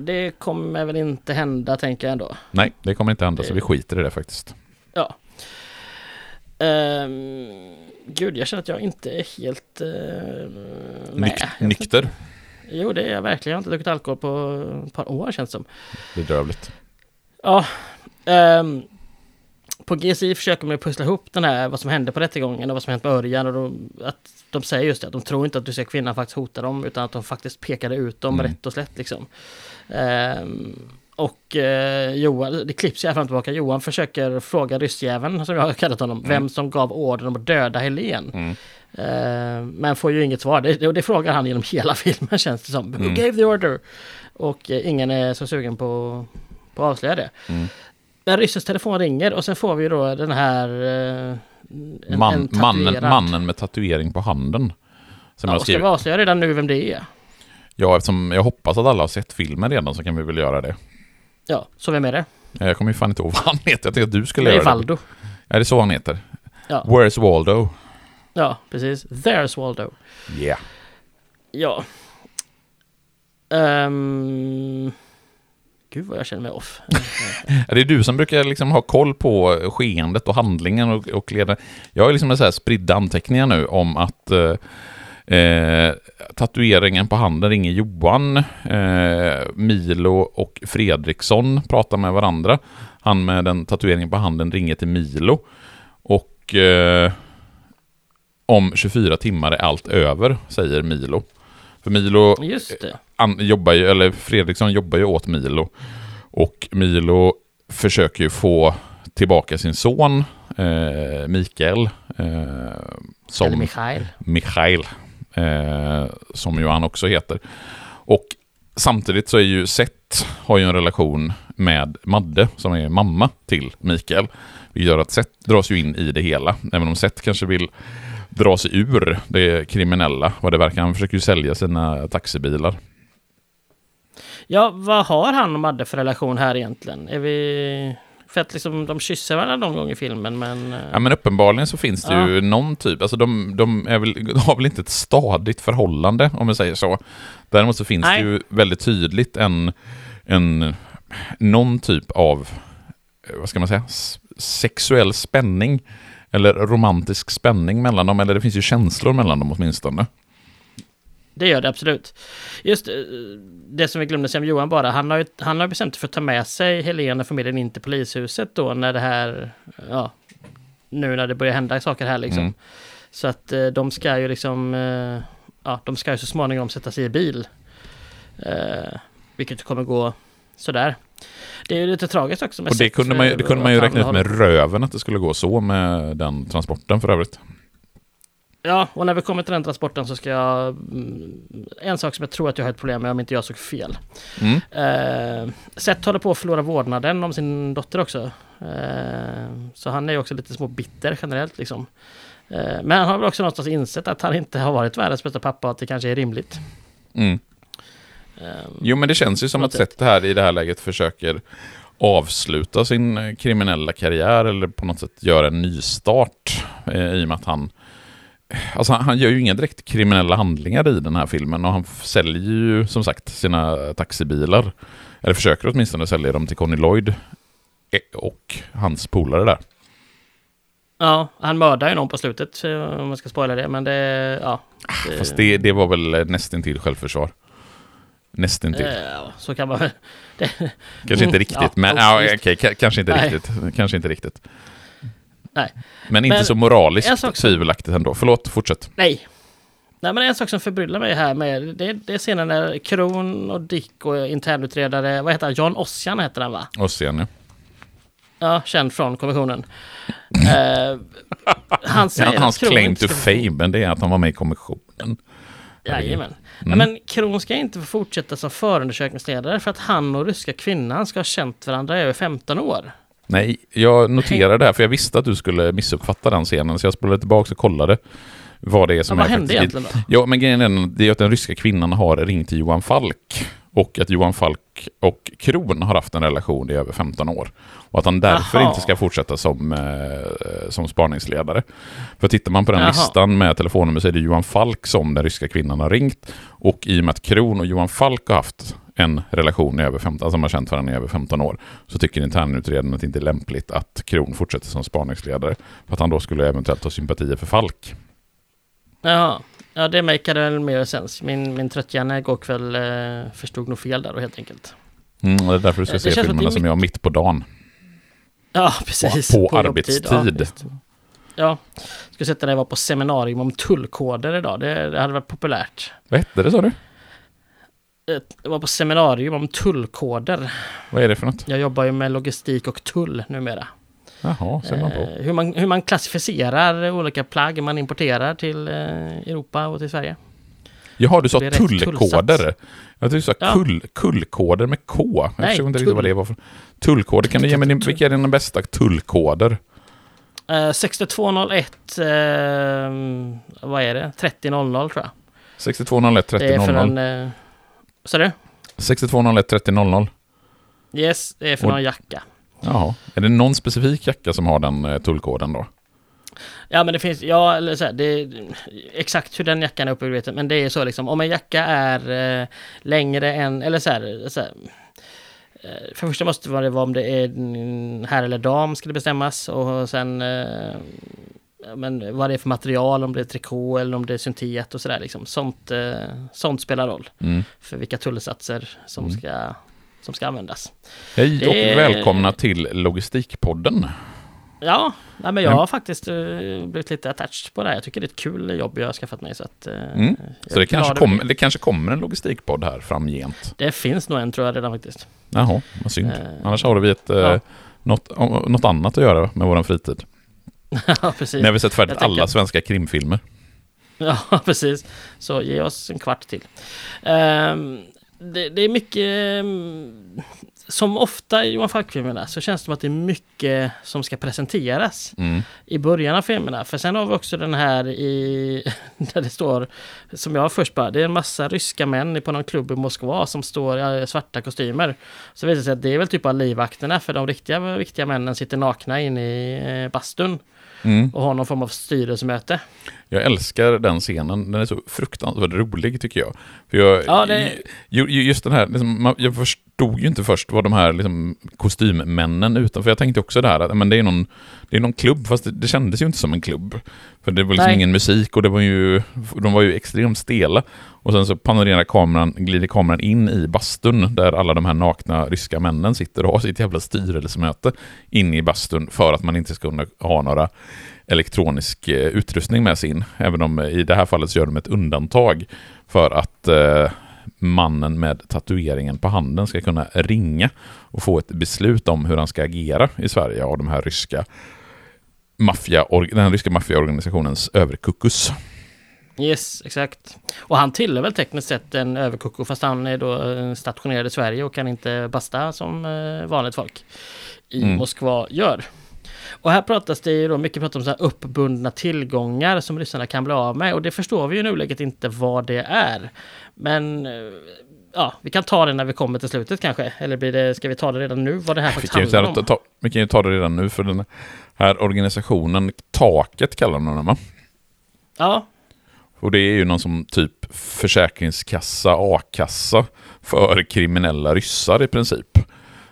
Det kommer väl inte hända tänker jag ändå. Nej, det kommer inte hända så vi skiter i det faktiskt. Ja. Um, gud, jag känner att jag inte är helt uh, med. Nyk nykter? Jo, det är jag verkligen. Jag har inte druckit alkohol på ett par år känns det som. Bedrövligt. Ja. Um, på GSI försöker man pussla ihop den här, vad som hände på rättegången och vad som hänt med Örjan. Och då, att de säger just det, att de tror inte att du ser kvinnan faktiskt hota dem, utan att de faktiskt pekade ut dem mm. rätt och slätt liksom. Um, och eh, Johan, det klipps jag fram och tillbaka. Johan försöker fråga ryssjäveln, som jag har kallat honom, mm. vem som gav ordern om att döda Helen. Mm. Eh, men får ju inget svar. Det, det, frågar han genom hela filmen känns det som. Who mm. gave the order? Och eh, ingen är så sugen på, på att avslöja det. Mm. Men ryssens telefon ringer och sen får vi då den här... Eh, en, Man, en mannen, mannen med tatuering på handen. Som ja, jag ska vi avslöja redan nu vem det är? Ja, eftersom jag hoppas att alla har sett filmen redan så kan vi väl göra det. Ja, så vem är det? Jag kommer ju fan inte ihåg vad han heter. Jag tänkte att du skulle göra Valdo. det. Det är så han heter. Ja. Where's Waldo? Ja, precis. There's Waldo. Yeah. Ja. Um... Gud vad jag känner mig off. det är du som brukar liksom ha koll på skeendet och handlingen och, och leda. Jag har liksom så här spridda anteckningar nu om att uh, Eh, tatueringen på handen ringer Johan. Eh, Milo och Fredriksson pratar med varandra. Han med den tatueringen på handen ringer till Milo. Och eh, om 24 timmar är allt över, säger Milo. För Milo an, jobbar ju, eller Fredriksson jobbar ju åt Milo. Och Milo försöker ju få tillbaka sin son, eh, Mikael. Eh, som, eller Michael. Michael eh, som ju han också heter. Och samtidigt så är ju Seth, har ju en relation med Madde, som är mamma till Mikael. Det gör att Seth dras ju in i det hela, även om Seth kanske vill dra sig ur det kriminella, vad det verkar. Han försöker ju sälja sina taxibilar. Ja, vad har han och Madde för relation här egentligen? Är vi... För att liksom, de kysser varandra någon gång i filmen, men... Eh, ja, men uppenbarligen så finns det ja. ju någon typ, alltså de, de, väl, de har väl inte ett stadigt förhållande, om vi säger så. Däremot så finns Nej. det ju väldigt tydligt en, en, någon typ av, eh, vad ska man säga, sexuell spänning, eller romantisk spänning mellan dem, eller det finns ju känslor mellan dem åtminstone. Det gör det absolut. Just eh, det som vi glömde säga om Johan bara, han har ju han har bestämt sig för att ta med sig Helena och familjen in till polishuset då när det här, ja, nu när det börjar hända saker här liksom. Mm. Så att eh, de ska ju liksom, eh, ja, de ska ju så småningom sätta sig i bil. vilket kommer gå sådär. Det är ju lite tragiskt också. och det kunde, man, det kunde man ju räkna ut med röven att det skulle gå så med den transporten för övrigt. Ja, och när vi kommer till den transporten så ska jag... Mm, en sak som jag tror att jag har ett problem med om inte jag såg fel. Mm. Eh, Seth håller på att förlora vårdnaden om sin dotter också. Eh, så han är ju också lite små bitter generellt liksom. Eh, men han har väl också någonstans insett att han inte har varit världens bästa pappa och att det kanske är rimligt. Mm. Eh, jo, men det känns ju som att Seth här i det här läget försöker avsluta sin kriminella karriär eller på något sätt göra en nystart eh, i och med att han Alltså han gör ju inga direkt kriminella handlingar i den här filmen och han säljer ju som sagt sina taxibilar. Eller försöker åtminstone sälja dem till Conny Lloyd eh, och hans polare där. Ja, han mördar ju någon på slutet om man ska spoila det, men det... Ja, det... Fast det, det var väl nästintill självförsvar. Nästintill. Ja, så kan man väl... Kanske inte riktigt, ja, men ja, okej, kanske inte Nej. riktigt. Kanske inte riktigt. Nej. Men inte men, så moraliskt sak... tvivelaktigt ändå. Förlåt, fortsätt. Nej. Nej men en sak som förbryllar mig här med det, det är scenen när Kron och Dick och internutredare, vad heter han, John Ossian heter han va? Ossian ja. Ja, känd från kommissionen. uh, han säger ja, hans claim to fame, det är att han var med i kommissionen. Jajamän. Mm. Men Kron ska inte få fortsätta som förundersökningsledare för att han och ryska kvinnan ska ha känt varandra i över 15 år. Nej, jag noterade det här för jag visste att du skulle missuppfatta den scenen så jag spelade tillbaka och kollade vad det är Ja, som vad är hände faktiskt- egentligen då? Ja, men grejen är det är att den ryska kvinnan har ringt till Johan Falk och att Johan Falk och Kron har haft en relation i över 15 år. Och att han därför Aha. inte ska fortsätta som, eh, som spaningsledare. För tittar man på den Jaha. listan med telefonnummer så är det Johan Falk som den ryska kvinnan har ringt. Och i och med att Kron och Johan Falk har haft en relation i över 15, alltså de har känt varandra i över 15 år, så tycker internutredaren att det inte är lämpligt att Kron fortsätter som spaningsledare. För att han då skulle eventuellt ha sympatier för Falk. Ja, ja det makade väl mer sens. Min, min trötthjärna igår kväll eh, förstod nog fel där då helt enkelt. Mm, det är därför du ska Det se att det är filmerna som jag mitt på dagen. Ja, precis. På, jobbtid, arbetstid. Ja, ja. Ska sätta jag var på seminarium om tullkoder idag. Det, det hade varit populärt. Vad hette det sa du? Eh, Jag var på seminarium om tullkoder. Vad är det för något? Jag jobbar ju med logistik och tull numera. Jaha, ser man på. Eh, hur, man, hur man klassificerar olika plagg man importerar till eh, Europa och till Sverige. Jaha, du sa tullkoder. Jag tyckte du sa Ja. kull, kullkoder med K. Jag Nej, förstod inte riktigt vad det var för... Tullkoder, kan du ge mig din, vilka är dina bästa tullkoder? Eh, 6201, eh, vad är det? 3000 tror jag. 6201 30 Det är för 00. en... Eh, sa du? 6201 30 00. Yes, det är för Och- någon jacka. Jaha. Är det någon specifik jacka som har den eh, tullkoden då? Ja men det finns, ja eller så här, det, exakt hur den jackan är uppbyggd men det är så liksom, om en jacka är eh, längre än, eller så här, så här eh, för det första måste det vara om det är herr eller dam ska det bestämmas och sen eh, men vad det är för material, om det är trikå eller om det är syntet och sådär liksom. Sånt, eh, sånt spelar roll Mm. för vilka tullsatser som, Mm. ska, som ska användas. Hej och Det- välkomna till Logistikpodden. Ja, nej, men jag Mm. har faktiskt eh, blivit lite attached på det här. Jag tycker det är ett kul jobb jag har skaffat mig. Så, att, eh, Mm. Så det kanske, kommer, det kanske kommer en logistikpodd här framgent. Det finns nog en tror jag redan faktiskt. Jaha, vad synd. Eh, Annars har vi ett, ja. något, något annat att göra med vår fritid. ja, precis. När vi sett färdigt alla svenska krimfilmer. Ja, precis. Så ge oss en kvart till. Ehm, det, det är mycket... ehm, som ofta i Johan Falk-filmerna så känns det som att det är mycket som ska presenteras Mm. i början av filmerna. För sen har vi också den här i... Där det står, som jag först bara, det är en massa ryska män på någon klubb i Moskva som står i svarta kostymer. Så visar det sig att det är väl typ av livvakterna för de riktiga viktiga männen sitter nakna inne i eh, bastun Mm. och har någon form av styrelsemöte. Jag älskar den scenen, den är så fruktansvärt rolig tycker jag. För jag Ja, det- ju, ju- just den här, liksom, jag förstod ju inte först vad de här liksom, kostymmännen utanför, jag tänkte också där att men det, är någon, det är någon klubb, fast det, det kändes ju inte som en klubb. För det var liksom Nej. ingen musik och det var ju, de var ju extremt stela. Och sen så panorerar kameran, glider kameran in i bastun där alla de här nakna ryska männen sitter och har sitt jävla styrelsemöte inne i bastun för att man inte ska kunna ha några elektronisk eh, utrustning med sig in. Även om eh, i det här fallet så gör de ett undantag för att eh, mannen med tatueringen på handen ska kunna ringa och få ett beslut om hur han ska agera i Sverige av de här ryska maffia, den ryska maffiaorganisationens överkuckus. Yes, exakt. Och han tillhör väl tekniskt sett en överkoko fast han är då eh, stationerad i Sverige och kan inte basta som eh, vanligt folk i Mm. Moskva gör. Och här pratas det ju då mycket prat om så här uppbundna tillgångar som ryssarna kan bli av med och det förstår vi ju i nuläget inte vad det är. Men eh, ja, vi kan ta det när vi kommer till slutet kanske. Eller blir det, ska vi ta det redan nu vad det här faktiskt handlar om? ta, vi kan ju ta det redan nu för den här organisationen, Taket kallar de den va? Ja, Och det är ju någon som typ försäkringskassa, a-kassa för kriminella ryssar i princip.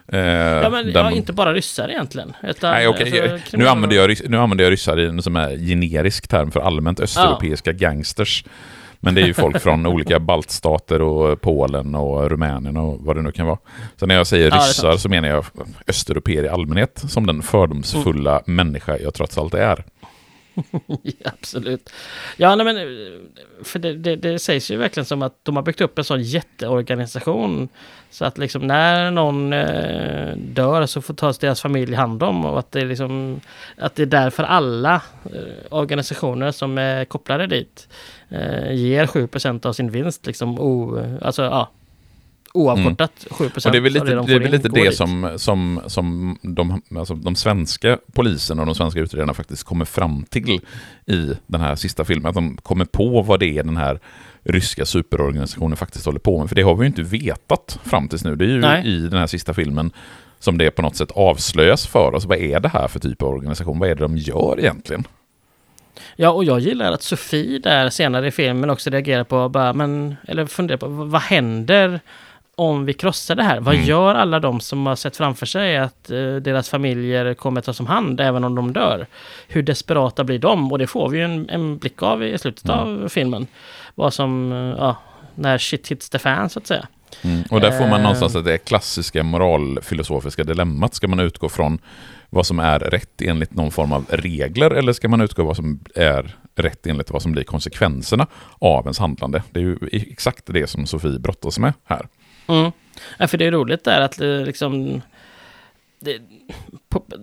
Eh, ja men ja, man- inte bara ryssar egentligen. Utan, Nej, okej. alltså, nu, kriminella- använder jag, nu använder jag ryssar i en som är generisk term för allmänt östeuropeiska gangsters. Men det är ju folk från olika baltstater och Polen och Rumänien och vad det nu kan vara. Så när jag säger Ja, ryssar så menar jag östeuropeer i allmänhet som den fördomsfulla Mm. människa jag trots allt är. Absolut. Ja, nej, men för det, det, det, sägs ju verkligen som att de har byggt upp en sån jätteorganisation. Så att liksom när någon eh, dör så får tas deras familj hand om och att det är liksom att det är därför alla eh, organisationer som är kopplade dit eh, ger 7% av sin vinst liksom o, alltså ja, oavkortat mm. 7 Och det är väl lite det, de det, är väl lite det som, som, som de, alltså de svenska polisen och de svenska utredarna faktiskt kommer fram till i den här sista filmen. Att de kommer på vad det är den här ryska superorganisationen faktiskt håller på med. För det har vi ju inte vetat fram tills nu. Det är ju Nej. i den här sista filmen som det på något sätt avslöjas för oss. Vad är det här för typ av organisation? Vad är det de gör egentligen? Ja, och jag gillar att Sofie där senare i filmen också reagerar på, bara, men, eller funderar på, vad händer om vi krossar det här, vad mm. gör alla de som har sett framför sig att uh, deras familjer kommer tas om hand även om de dör? Hur desperata blir de? Och det får vi ju en, en blick av i slutet mm. av filmen. Vad som, uh, ja, när shit hits the fan så att säga. Mm. Och där får man uh, någonstans att det klassiska moralfilosofiska dilemmat. Ska man utgå från vad som är rätt enligt någon form av regler eller ska man utgå vad som är rätt enligt vad som blir konsekvenserna av ens handlande? Det är ju exakt det som Sofie brottas med här. Mm. Ja, för det är roligt där att eh, liksom... Det,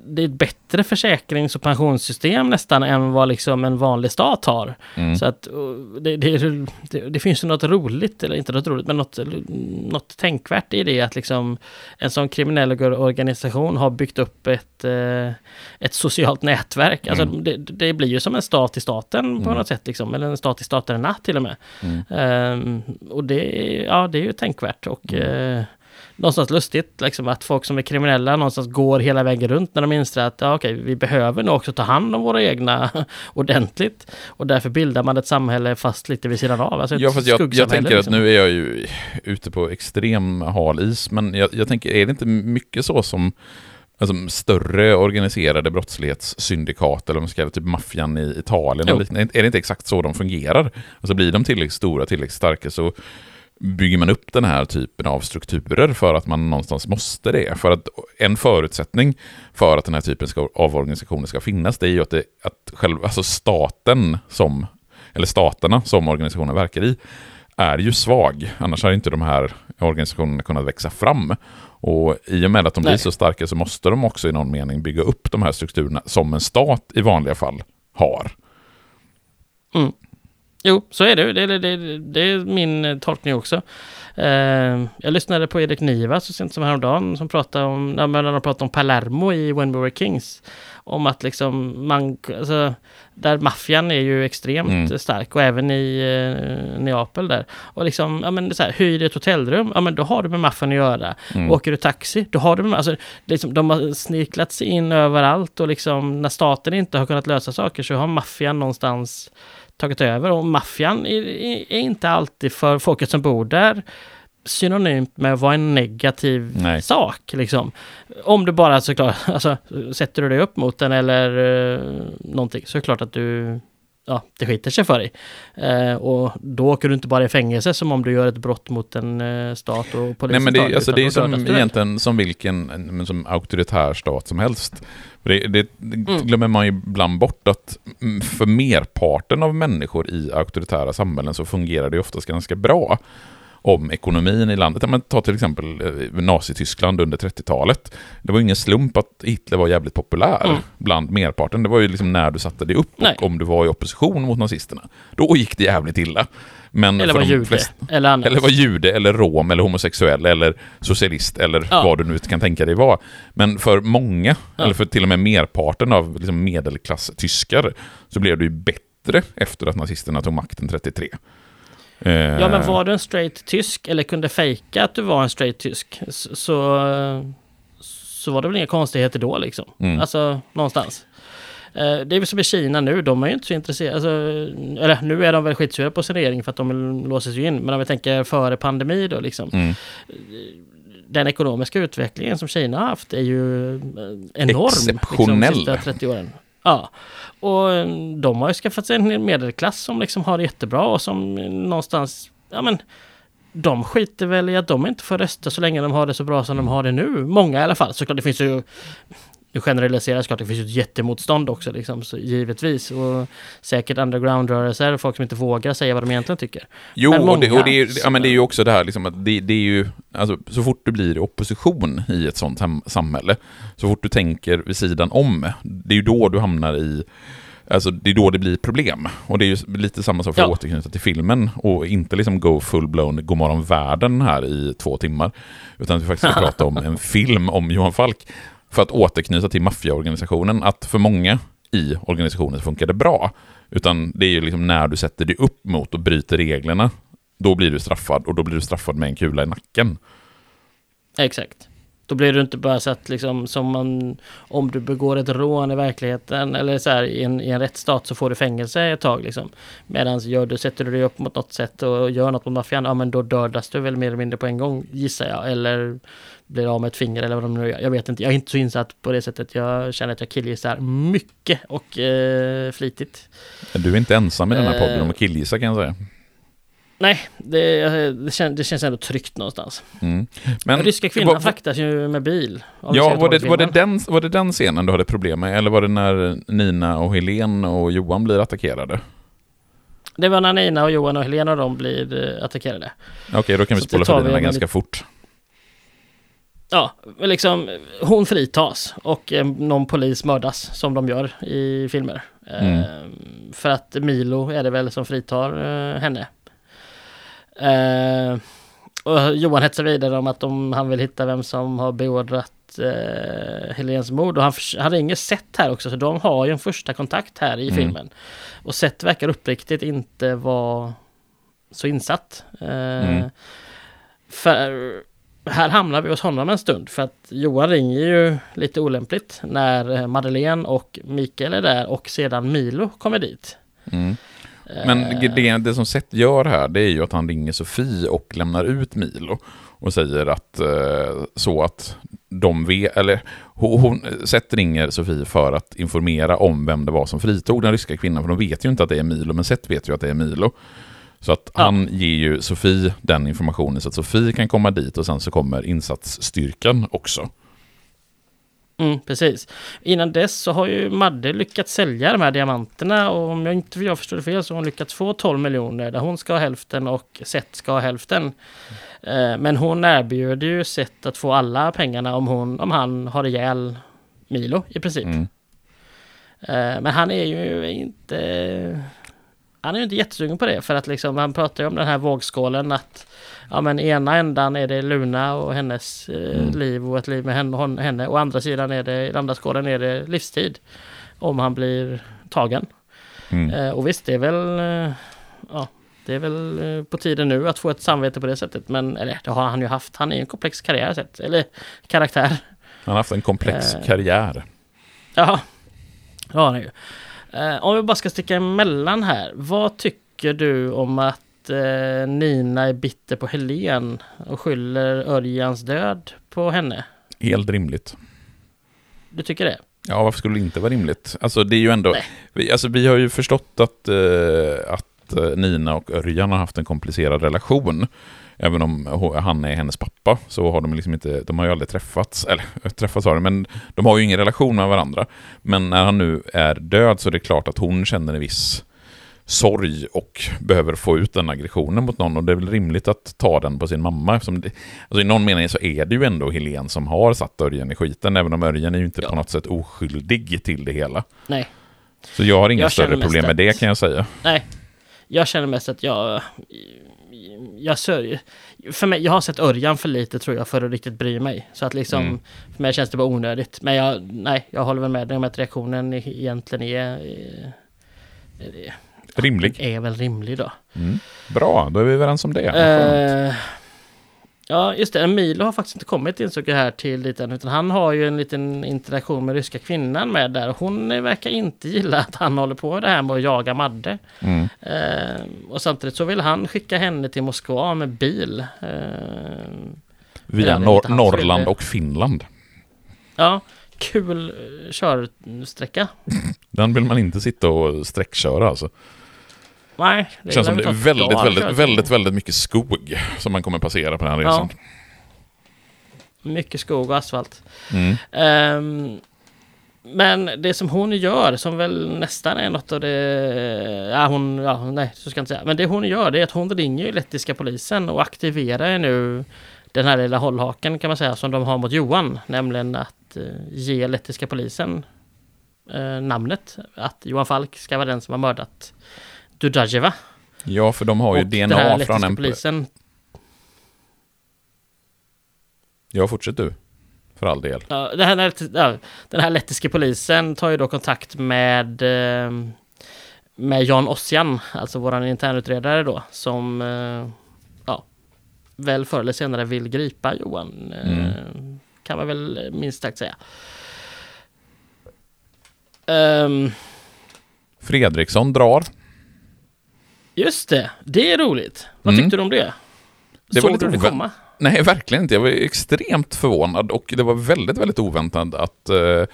det är ett bättre försäkrings och pensionssystem nästan än vad liksom en vanlig stat har. Mm. Så att det, det, det, finns ju något roligt, eller inte något roligt, men något, något tänkvärt i det att liksom en sån kriminell organisation har byggt upp ett, eh, ett socialt nätverk. Alltså mm. det, det, blir ju som en stat i staten på mm. något sätt, liksom, eller en stat i staterna till och med. Um, och det, ja, det är ju tänkvärt och uh, någonstans lustigt liksom att folk som är kriminella någonstans går hela vägen runt när de inser att ja, okej, vi behöver nog också ta hand om våra egna ordentligt. Och därför bildar man ett samhälle fast lite vid sidan av. Alltså ja, fast jag, jag tänker liksom. att nu är jag ju ute på extrem hal is, men jag, jag tänker, är det inte mycket så som alltså, större organiserade brottslighetssyndikat, eller om man ska typ maffian i Italien, är det inte exakt så de fungerar? Alltså blir de tillräckligt stora, tillräckligt starka så bygger man upp den här typen av strukturer för att man någonstans måste det. För att en förutsättning för att den här typen av organisationer ska finnas, det är ju att, det, att själva, alltså staten som, eller staterna som organisationen verkar i, är ju svag. Annars har inte de här organisationerna kunnat växa fram. Och i och med att de Nej. blir så starka så måste de också i någon mening bygga upp de här strukturerna som en stat i vanliga fall har. Mm. Jo, så är det. Det, det, det är min tolkning också. Uh, jag lyssnade på Erik Niva så sent som häromdagen som pratade om, när de pratade om Palermo i When We Were Kings. Om att liksom man, alltså, där maffian är ju extremt mm. stark och även i uh, Neapel där. Och liksom, ja men så här, hyr ett hotellrum, ja men då har du med maffian att göra. Mm. Åker du taxi, då har du med, alltså liksom, de har sniklat sig in överallt och liksom när staten inte har kunnat lösa saker så har maffian någonstans tagit över och maffian är, är, inte alltid för folket som bor där synonymt med att vara en negativ Nej. sak. Liksom. Om du bara såklart, alltså, sätter du dig upp mot den eller uh, någonting så är det klart att du ja, det skiter sig för dig. Eh, och då åker du inte bara i fängelse som om du gör ett brott mot en eh, stat och polisen. Nej men det, alltså, det är som, egentligen som vilken som auktoritär stat som helst. Det, det, det mm. glömmer man ju ibland bort att för merparten av människor i auktoritära samhällen så fungerar det oftast ganska bra om ekonomin i landet. Men ta till exempel eh, Nazityskland under 30-talet. Det var ingen slump att Hitler var jävligt populär mm. bland merparten. Det var ju liksom när du satte dig upp Nej. och om du var i opposition mot nazisterna. Då gick det jävligt illa. Men eller var jude, flest, eller. Eller var jude, eller rom, eller homosexuell, eller socialist, eller ja. vad du nu kan tänka dig vara. Men för många, ja. eller för till och med merparten av liksom medelklass-tyskar, så blev det ju bättre efter att nazisterna tog makten 33. Ja, men var du en straight tysk eller kunde fejka att du var en straight tysk så, så var det väl inga konstigheter då liksom. Mm. Alltså någonstans. Eh, det är väl som i Kina nu, de är ju inte så intresserade. Alltså, eller nu är de väl skitsura på sin regering för att de låses ju in. Men om vi tänker före pandemi då liksom. Mm. Den ekonomiska utvecklingen som Kina har haft är ju enorm. Exceptionell. Liksom, de sista 30 åren. Ja, och eh, de har ju skaffat sig en medelklass som liksom har det jättebra och som eh, någonstans, ja men de skiter väl i att de inte får rösta så länge de har det så bra som de har det nu. Många i alla fall. Såklart det finns ju nu generaliserar jag såklart, det finns ju ett jättemotstånd också liksom, så, givetvis. Och säkert underground-rörelser, folk som inte vågar säga vad de egentligen tycker. Jo, Men och, det, och många det, är, ja, men det är ju också det här liksom att det, det är ju, alltså så fort du blir opposition i ett sånt sam- samhälle, så fort du tänker vid sidan om, det är ju då du hamnar i Alltså det är då det blir problem. Och det är ju lite samma sak för att Ja. återknyta till filmen och inte liksom go full-blown Godmorgon världen här i två timmar. Utan att vi faktiskt ska prata om en film om Johan Falk. För att återknyta till maffiaorganisationen, att för många i organisationen så funkar det bra. Utan det är ju liksom när du sätter dig upp mot och bryter reglerna, då blir du straffad och då blir du straffad med en kula i nacken. Exakt. Då blir du inte bara så att liksom som man, om du begår ett rån i verkligheten eller så här i en, i en rättsstat så får du fängelse ett tag liksom. Medan gör du, sätter du dig upp mot något sätt och gör något mot maffian, ja men då dödas du väl mer eller mindre på en gång gissar jag. Eller blir av med ett finger eller vad de nu gör. Jag vet inte, jag är inte så insatt på det sättet. Jag känner att jag killgissar mycket och eh, flitigt. Du är inte ensam i den här podden om att killgissa kan jag säga. Nej, det, det, känns, det känns ändå tryggt någonstans. Mm. Men, Ryska kvinnan fraktas ju med bil. Ja, var det, var, det den, var det den scenen du hade problem med? Eller var det när Nina och Helen och Johan blir attackerade? Det var när Nina och Johan och Helena och de blir eh, attackerade. Okej, då kan vi Så spola förbi den ganska fort. Ja, liksom hon fritas och eh, någon polis mördas som de gör i filmer. Mm. Eh, för att Milo är det väl som fritar eh, henne. Eh, och Johan hetsar vidare om att om han vill hitta vem som har beordrat eh, Helens mord. Och han, han ringer Seth här också, så de har ju en första kontakt här i Mm. filmen. Och Seth verkar uppriktigt inte vara så insatt. Eh, Mm. För här hamnar vi hos honom en stund för att Johan ringer ju lite olämpligt när eh, Madeleine och Mikael är där och sedan Milo kommer dit. Mm. Men det, det som Seth gör här, det är ju att han ringer Sofie och lämnar ut Milo. Och säger att eh, så att de vet, eller hon, Seth ringer Sofie för att informera om vem det var som fritog den ryska kvinnan, för de vet ju inte att det är Milo, men Seth vet ju att det är Milo. Så att Ja. han ger ju Sofie den informationen så att Sofie kan komma dit och sen så kommer insatsstyrkan också. Mm, precis. Innan dess så har ju Madde lyckats sälja de här diamanterna och om jag inte jag förstår det fel så har hon lyckats få 12 miljoner där hon ska ha hälften och Seth ska ha hälften. Eh, Men hon erbjuder ju Seth att få alla pengarna om, hon, om han har ihjäl Milo i princip. Mm. Eh, Men han är ju inte... Han är ju inte jättesugen på det för att liksom han pratar ju om den här vågskålen att Ja men ena ändan är det Luna och hennes eh, Mm. liv och ett liv med henne, henne och andra sidan är det, i andra skålen är det livstid. Om han blir tagen. Mm. Eh, och visst det är väl eh, Ja det är väl eh, på tiden nu att få ett samvete på det sättet men eller det har han ju haft. Han är ju en komplex karriär sett, eller karaktär. Han har haft en komplex Eh. karriär. Ja, det har han ju. Eh, om vi bara ska sticka emellan här. Vad tycker du om att eh, Nina är bitter på Helen och skyller Örjans död på henne? Helt rimligt. Du tycker det? Ja, varför skulle det inte vara rimligt? Alltså det är ju ändå... Vi, alltså, vi har ju förstått att, eh, att eh, Nina och Örjan har haft en komplicerad relation. Även om han är hennes pappa så har de liksom inte, de har ju aldrig träffats, eller träffats har de, men de har ju ingen relation med varandra. Men när han nu är död så är det klart att hon känner en viss sorg och behöver få ut den aggressionen mot någon och det är väl rimligt att ta den på sin mamma eftersom det, alltså i någon mening så är det ju ändå Helen som har satt Örjan i skiten även om Örjan är ju inte Ja. på något sätt oskyldig till det hela. Nej. Så jag har inga Jag större problem med det kan jag säga. Nej. Jag känner mest att jag... Jag sörjer. För mig, jag har sett Örjan för lite tror jag för att riktigt bry mig. Så att liksom, Mm. för mig känns det bara onödigt. Men jag, nej, jag håller väl med dig om att reaktionen egentligen är, är, är, Rimlig. är väl rimlig då. Mm. Bra, då är vi överens om det. Eh, ja, just det. Milo har faktiskt inte kommit insåg jag här till dit än, utan han har ju en liten interaktion med ryska kvinnan med där. Hon verkar inte gilla att han håller på det här med att jaga Madde. Mm. Eh, och samtidigt så vill han skicka henne till Moskva med bil. Eh, Via Nor- Norrland och Finland. ja, kul körsträcka. Den vill man inte sitta och sträckköra alltså. Nej, Det känns som det är väldigt, dagar, väldigt, jag. väldigt, väldigt mycket skog som man kommer passera på den här resan. Mycket skog och asfalt. Mm. Ehm, Men det som hon gör, som väl nästan är något av det... Ja, hon... Ja, nej, så ska jag inte säga. Men det hon gör, det är att hon ringer lettiska polisen och aktiverar nu den här lilla hållhaken kan man säga, som de har mot Johan. Nämligen att eh, ge lettiska polisen eh, namnet. Att Johan Falk ska vara den som har mördat Dudajeva. Ja, för de har ju Och den DNA från en... polisen Ja, fortsätt du. För all del. Ja, det här, ja, den här lettiska polisen tar ju då kontakt med eh, med Jan Ossian, alltså våran internutredare då, som eh, ja, väl förr eller senare vill gripa Johan. Eh, Mm. Kan man väl minst sagt säga. Ehm, Fredriksson drar. Just det, det är roligt. Vad Mm. tyckte du om det? Det Såg du det komma? Nej, verkligen inte. Jag var extremt förvånad och det var väldigt, väldigt oväntat att... eh,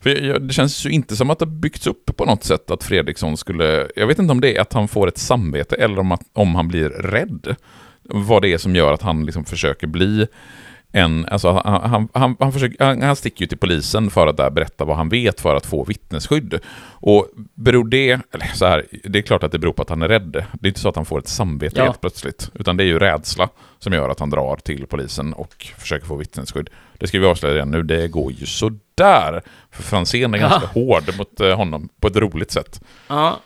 För det känns ju inte som att det byggts upp på något sätt att Fredriksson skulle... Jag vet inte om det är att han får ett samvete eller om, att, om han blir rädd. Vad det är som gör att han liksom försöker bli en... Alltså han, han, han, han, försöker, han, han sticker ju till polisen för att där berätta vad han vet för att få vittnesskydd. Och beror det... Eller så här, det är klart att det beror på att han är rädd. Det är inte så att han får ett samvete Ja. helt plötsligt. Utan det är ju rädsla som gör att han drar till polisen och försöker få vittnesskydd. Det ska vi avslöja redan nu, det går ju sådär. För Franzén är Ja. ganska hård mot eh, honom på ett roligt sätt. Ja.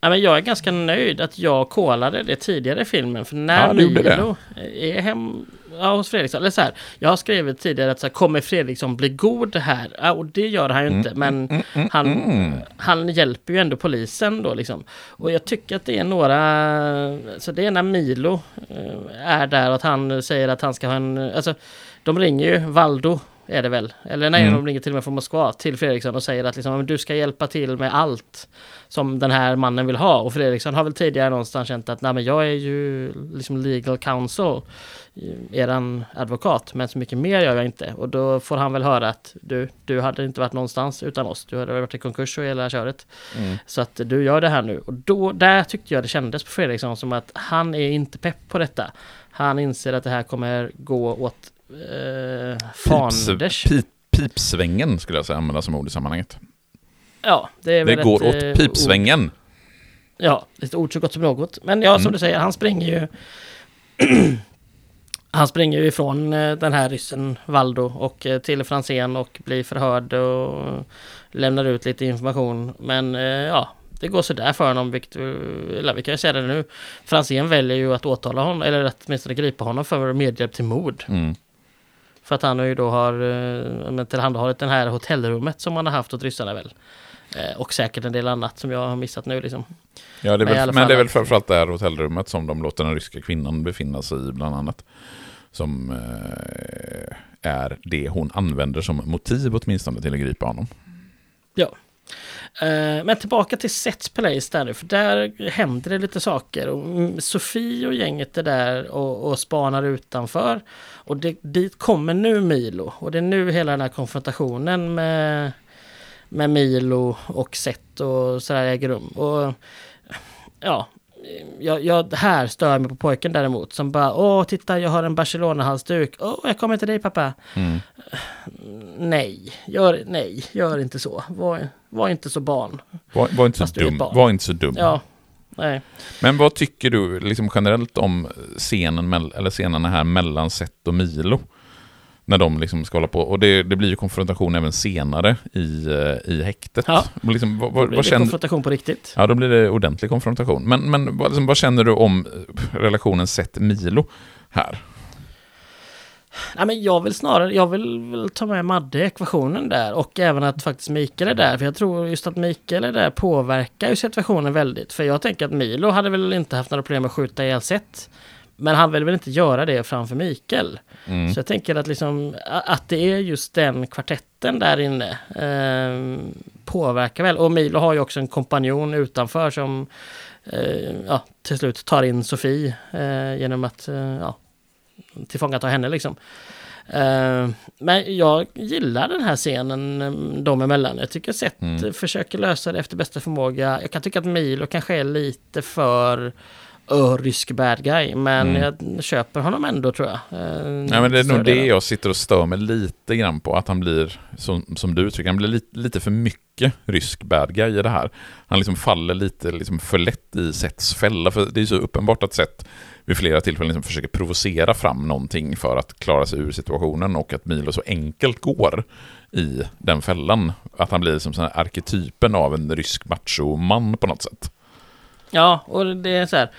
Ja men jag är ganska nöjd att jag kollade det tidigare i filmen. För när Ja. Milo är hem ja, hos Fredriksson. Eller så här, jag har skrivit tidigare att så här, kommer Fredriksson bli god här? Ja, och det gör han ju inte. Men Mm, mm, han, mm. han hjälper ju ändå polisen då liksom. Och jag tycker att det är några... Så det är när Milo eh, är där och att han säger att han ska ha en... Alltså, de ringer ju Valdo är det väl? Eller nej, Mm. de ringer till och med från Moskva till Fredriksson och säger att liksom, "Men du ska hjälpa till med allt som den här mannen vill ha. Och Fredriksson har väl tidigare någonstans känt att nej, men jag är ju liksom legal counsel, eran advokat, men så mycket mer gör jag inte. Och då får han väl höra att du, du hade inte varit någonstans utan oss. Du hade varit i konkurs och hela köret. Mm. Så att du gör det här nu. Och då, där tyckte jag det kändes på Fredriksson som att han är inte pepp på detta. Han inser att det här kommer gå åt eh, fanders. Pips, pip, pipsvängen skulle jag säga använda som ord i sammanhanget. Ja, det är Det väl går ett, åt eh, pipsvängen. ord- Ja, ett ord så gott som något. Men ja, som Mm. du säger, han springer ju... han springer ju ifrån eh, den här ryssen Valdo och eh, till Franzén och blir förhörd och lämnar ut lite information. Men ja, det går sådär för honom, vilket, eller vi kan ju säga det nu. Franzén väljer ju att åtala honom, eller att åtminstone gripa honom för medhjälp till mord. Mm. För att han ju då har eh, tillhandahållit det här hotellrummet som han har haft åt ryssarna väl. Eh, och säkert en del annat som jag har missat nu liksom. Ja, det Men väl, men det är väl att- framförallt det här hotellrummet som de låter den ryska kvinnan befinna sig i bland annat. Som eh, är det hon använder som motiv åtminstone till att gripa honom. Eh, Eh, men tillbaka till Set Place där nu, för där händer det lite saker. Och mm, Sofie och gänget är där och, och spanar utanför. Och det, dit kommer nu Milo. Och det är nu hela den här konfrontationen med, med Milo och Set och sådär äger rum. Och ja, jag, jag, här stör mig på pojken däremot som bara Åh, titta jag har en Barcelona-halsduk. Åh, jag kommer till dig pappa. Mm. Nej, gör, nej, gör inte så. Var, var inte så barn. Var, var, inte så Fast dum. var inte så dum. Ja, nej. Men vad tycker du liksom generellt om scenen, eller scenerna här mellan Seth och Milo? När de liksom ska hålla på. Och det, det blir ju konfrontation även senare i, eh, i häktet. Ja. Liksom, vad, Då vad, blir vad det känner, konfrontation på riktigt. ja, då blir det ordentlig konfrontation. Men, men vad, liksom, vad känner du om eh, relationen Seth-Milo här? Nej, men jag vill snarare, jag vill, ta med Madde i ekvationen där och även att faktiskt Mikael är där. För jag tror just att Mikael är där påverkar ju situationen väldigt. För jag tänker att Milo hade väl inte haft några problem med att skjuta ihjäl Seth. Men han vill väl inte göra det framför Mikael. Mm. Så jag tänker att, liksom, att det är just den kvartetten där inne eh, påverkar väl. Och Milo har ju också en kompanjon utanför som eh, ja, till slut tar in Sofie eh, genom att eh, ja, tillfångata henne liksom. Eh, men jag gillar den här scenen eh, dem emellan. Jag tycker Seth Mm. försöker lösa det efter bästa förmåga. Jag kan tycka att Milo kanske är lite för rysk bad guy. Men Mm. jag köper honom ändå tror jag. Eh, Nej, men det är nog det jag sitter och stör mig lite grann på. Att han blir, som, som du uttrycker, han blir lite, lite för mycket rysk bad guy i det här. Han liksom faller lite liksom för lätt i Sets fälla. För det är så uppenbart att Seth vid flera tillfällen liksom försöker provocera fram någonting för att klara sig ur situationen och att Milo så enkelt går i den fällan. Att han blir som sån här arketypen av en rysk machoman på något sätt. Ja, och det är så här.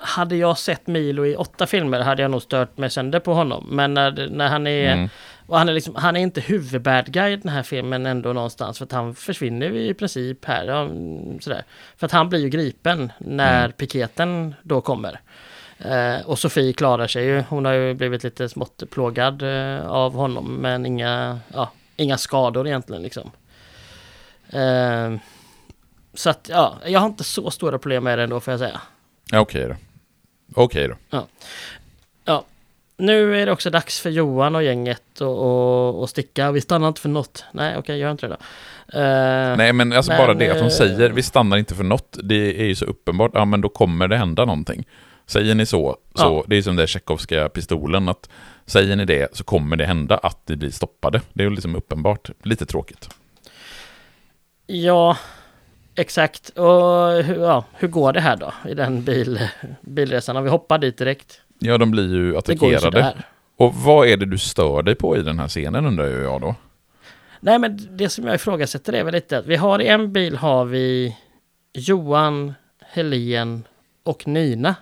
Hade jag sett Milo i åtta filmer hade jag nog stört mig sönder på honom. Men när, när han är... Mm. Och han är liksom, han är inte huvudbad guy i den här filmen ändå någonstans. För att han försvinner i princip här. Ja, mm, sådär. För att han blir ju gripen när Mm. piketen då kommer. Eh, och Sofie klarar sig ju. Hon har ju blivit lite smått plågad eh, av honom. Men inga, ja, inga skador egentligen liksom. Eh, så att ja, jag har inte så stora problem med det ändå får jag säga. Ja, Okej då. Okej då. Nu är det också dags för Johan och gänget att och, och sticka. Vi stannar inte för något. Nej, okej, gör inte det då. Eh, Nej, men alltså Men, bara det att de eh, säger vi stannar inte för något, det är ju så uppenbart. Ja, men då kommer det hända någonting. Säger ni så, så Ja. det är som den tjeckovska pistolen, att säger ni det så kommer det hända att det blir stoppade. Det är ju liksom uppenbart. Lite tråkigt. Ja, exakt. Och hur, ja, hur går det här då i den bil, bilresan? Om vi hoppar dit direkt. Ja, de blir ju ju attackerade. sådär. Och vad är det du stör dig på i den här scenen undrar ju jag då? Nej, men det som jag ifrågasätter är väl lite att vi har i en bil har vi Johan, Helen och Nina.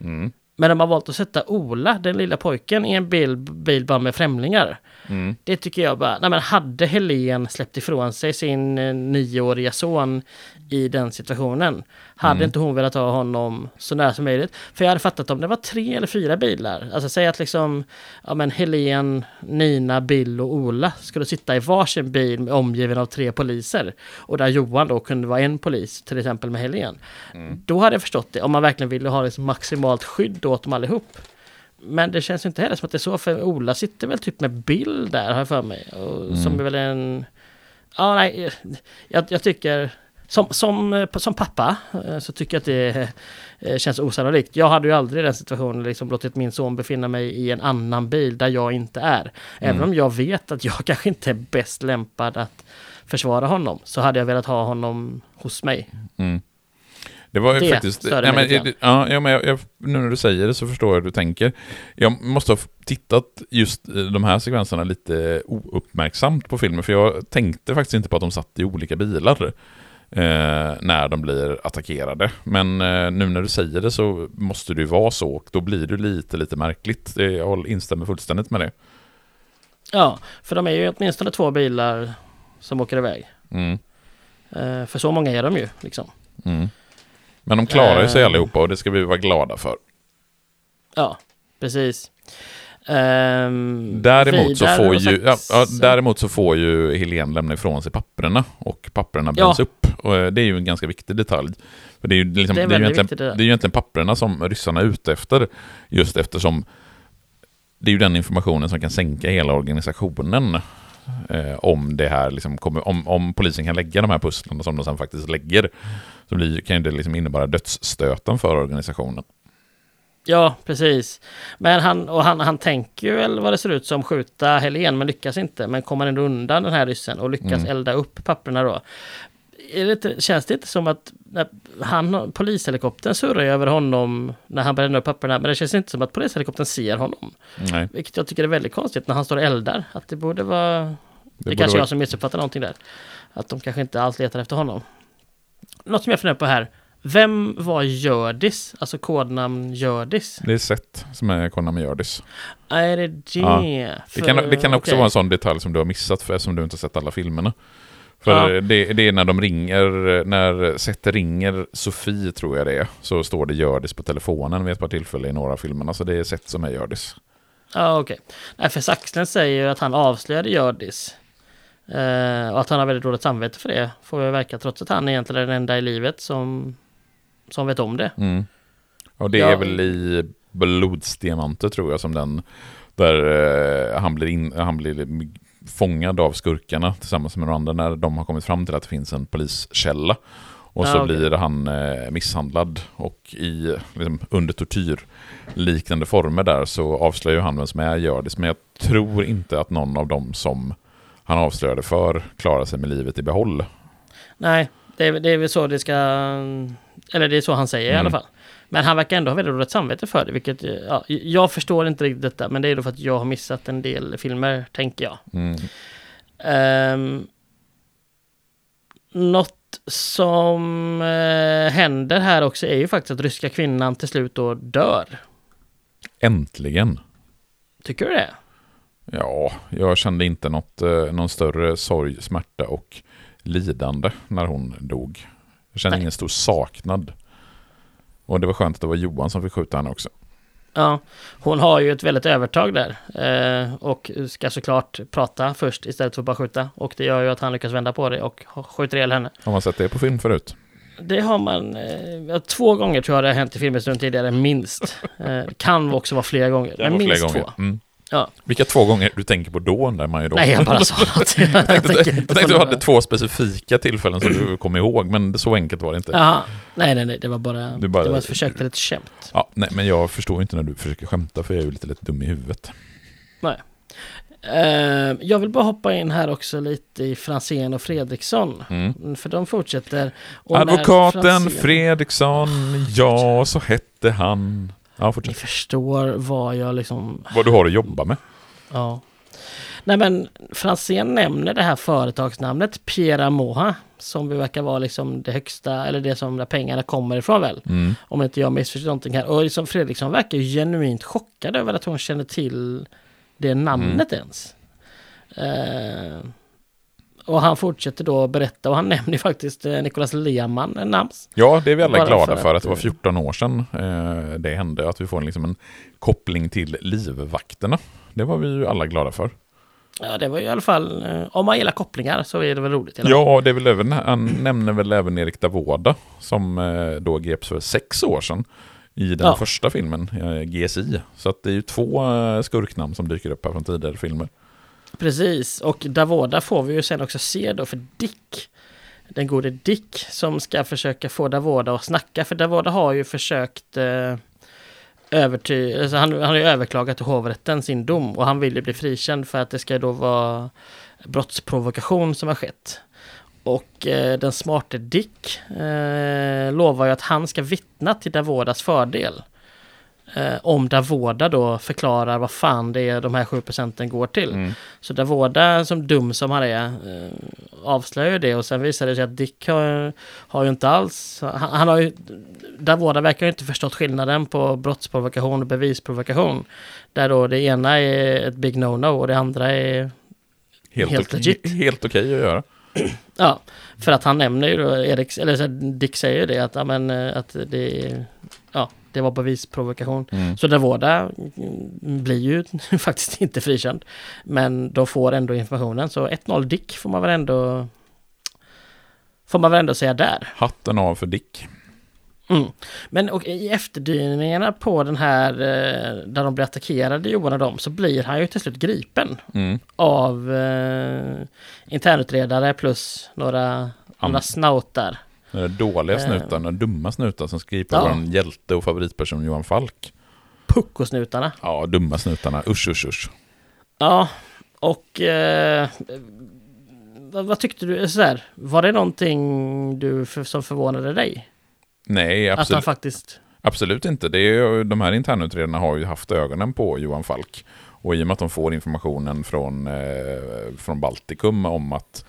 Mm. Men de har valt att sätta Ola, den lilla pojken, i en bil, bil bara med främlingar. Mm. Det tycker jag bara, nej men hade Helen släppt ifrån sig sin eh, nioåriga son i den situationen, hade Mm. inte hon velat ha honom så nära som möjligt. För jag hade fattat om det var tre eller fyra bilar, alltså säg att liksom, ja men Helen, Nina, Bill och Ola skulle sitta i varsin bil med omgiven av tre poliser. Och där Johan då kunde vara en polis, till exempel med Helen. Mm. Då hade jag förstått det, om man verkligen ville ha liksom maximalt skydd åt dem allihop. Men det känns inte heller som att det är så, för Ola sitter väl typ med Bill där, har jag för mig. Och, Mm. Som är väl en... Ja, nej, jag, jag tycker... Som, som, som pappa eh, så tycker jag att det eh, känns osannolikt. Jag hade ju aldrig den situationen liksom låtit min son befinna mig i en annan bil där jag inte är. Även Mm. om jag vet att jag kanske inte är bäst lämpad att försvara honom så hade jag velat ha honom hos mig. Mm. Det var ju Det faktiskt... Ja, men, ja, ja, men jag, jag, nu när du säger det så förstår jag hur du tänker. Jag måste ha tittat just eh, de här sekvenserna lite ouppmärksamt på filmen, för jag tänkte faktiskt inte på att de satt i olika bilar eh, när de blir attackerade. Men eh, nu när du säger det så måste det ju vara så, och då blir det lite, lite märkligt. Jag instämmer fullständigt med det. Ja, för de är ju åtminstone två bilar som åker iväg. Mm. Eh, för så många är de ju liksom. Mm. Men de klarar ju sig Eh. allihopa och det ska vi vara glada för. Ja, precis. Ehm, Däremot så, får ju, ja, ja, däremot så får ju Helene lämna ifrån sig papperna och papperna Ja. bränns upp. Och eh, det är ju en ganska viktig detalj. För det är ju, liksom, Det det är är ju väldigt egentligen, det det är ju egentligen papperna som ryssarna är ute efter. Just eftersom det är ju den informationen som kan sänka hela organisationen. Eh, om det här liksom kommer, om, om polisen kan lägga de här pusslen som de sen faktiskt lägger. Så blir, kan det liksom innebära dödsstöten för organisationen. Ja, precis. Men han, och han, han tänker ju väl vad det ser ut som skjuta Helen, men lyckas inte. Men kommer ändå undan den här ryssen och lyckas Mm. elda upp papperna då. Det inte, känns det inte som att han, polishelikoptern surrar över honom när han bränner upp papperna, men det känns inte som att polishelikoptern ser honom. Nej, Vilket jag tycker är väldigt konstigt när han står och eldar. Att det borde vara... Det, borde kanske vara- jag som missuppfattar någonting där. Att de kanske inte alls letar efter honom. Något som jag funderar på här. Vem var Gördis? Alltså kodnamn Gördis? det är Seth som är Konami Gördis. Är det det? Ja, Det kan, det kan också okej. vara en sån detalj som du har missat för eftersom du inte har sett alla filmerna. För Ja. det, det är när de ringer, när Seth ringer Sofie tror jag det är, så står det Gördis på telefonen vid ett par tillfällen i några av filmerna. Så det är Seth som är Gördis. Ja, okej. Nej, för Saxnen säger ju att han avslöjade Gördis. Eh, och att han har väldigt dåligt samvete för det. Får vi verka trots att han egentligen är den enda i livet som, som vet om det. Mm. Och det Ja. är väl i Blodsdiamanter tror jag som den, där eh, han, blir in, han blir fångad av skurkarna tillsammans med några andra när de har kommit fram till att det finns en poliskälla. Och Ja, så okej. blir han eh, misshandlad och i, liksom, under tortyr liknande former där så avslöjar han vem som är Hjördis. Men jag tror inte att någon av dem som han avslöjade för klarar sig med livet i behåll. Nej, det är, det är väl så det ska... Eller det är så han säger i Mm. alla fall. Men han verkar ändå ha väldigt dåligt samvete för det, vilket... Ja, jag förstår inte riktigt detta, men det är då för att jag har missat en del filmer, tänker jag. Mm. Um, något som eh, händer här också är ju faktiskt att ryska kvinnan till slut då dör. Äntligen! Tycker du det? Ja, jag kände inte något, eh, någon större sorg, smärta och lidande när hon dog. Jag kände Nej. ingen stor saknad. Och det var skönt att det var Johan som fick skjuta henne också. Ja, hon har ju ett väldigt övertag där eh, och ska såklart prata först istället för att bara skjuta. Och det gör ju att han lyckas vända på det och skjuter ihjäl henne. Har man sett det på film förut? Det har man eh, två gånger tror jag det har hänt i filmhistorien tidigare, minst. Eh, kan också vara flera gånger, men minst gånger. två. Mm. Ja. Vilka två gånger du tänker på då, undrar man ju då. Nej, jag bara sa något. Jag jag tänkte, jag på du hade två specifika tillfällen som du kom ihåg, men så enkelt var det inte. Jaha. Nej, nej, nej, det var bara, Du bara- det var ett försök till ett skämt. Ja, nej, men jag förstår inte när du försöker skämta, för jag är ju lite lätt dum i huvudet. Eh, jag vill bara hoppa in här också lite i Franzén och Fredriksson. Mm. För de fortsätter. Och Advokaten Franzén- Fredriksson, ja, så hette han. Ja, Ni förstår vad jag liksom... Vad du har att jobba med. Ja. Nej men Franzén nämner det här företagsnamnet Piera Moha. Som vi verkar vara liksom det högsta, eller det som där pengarna kommer ifrån väl. Mm. Om inte jag missförstår någonting här. Och liksom Fredriksson verkar ju genuint chockad över att hon känner till det namnet ens. Eh, och han fortsätter då berätta och han nämner faktiskt eh, Nicolas Lehmann namns. Ja, det är vi alla Bara glada för för, att, att, det var eh, 14 år sedan eh, det hände, att vi får liksom en koppling till livvakterna. Det var vi ju alla glada för. Ja det var ju i alla fall, eh, om man gillar kopplingar så är det väl roligt. Ja, det är väl även, han nämner väl även Erik Davoda som eh, då greps för sex år sedan i den Ja. första filmen, eh, GSI. Så att det är ju två eh, skurknamn som dyker upp här från tidigare filmer. Precis, och Davoda får vi ju sen också se då för Dick. Den gode Dick som ska försöka få Davoda att snacka. För Davoda har ju försökt eh, övertyga, alltså han, han har ju överklagat till hovrätten sin dom och han vill ju bli frikänd för att det ska då vara brottsprovokation som har skett. Och eh, den smarte Dick eh, lovar ju att han ska vittna till Davodas fördel. Eh, om Davoda då förklarar vad fan det är de här 7 procenten går till. Mm. Så Davoda, som dum som han är, eh, avslöjar det och sen visar det sig att Dick har, har ju inte alls... Han, han har ju... Davoda verkar ju inte förstått skillnaden på brottsprovokation och bevisprovokation. Där då det ena är ett big no-no och det andra är... Helt, Helt legit. helt okej att göra. Ja, för att han nämner ju då Eriks, eller Dick säger ju det att, ja, men, eh, att det, ja, det var bevisprovokation. Mm. Så Davoda mm, blir ju faktiskt inte frikänd. Men de får ändå informationen. Så 1-0 Dick får man väl ändå Får man väl ändå säga där. Hatten av för Dick. Mm. Men och i efterdyningarna på den här eh, där de blir attackerade Johan och dem så blir han ju till slut gripen Mm. av eh, internutredare plus några andra snautar. Den dåliga Eh. snutar, den dumma snutar som skriper Ja. vår hjälte och favoritperson Johan Falk. Puckosnutarna. Ja, dumma snutarna. Usch, usch, usch. Ja, och eh, vad, vad tyckte du? Så här, var det någonting du för, som förvånade dig? Nej, Att han absolut, faktiskt... absolut inte. Det är, de här internutredarna har ju haft ögonen på Johan Falk. Och i och med att de får informationen från, eh, från Baltikum om att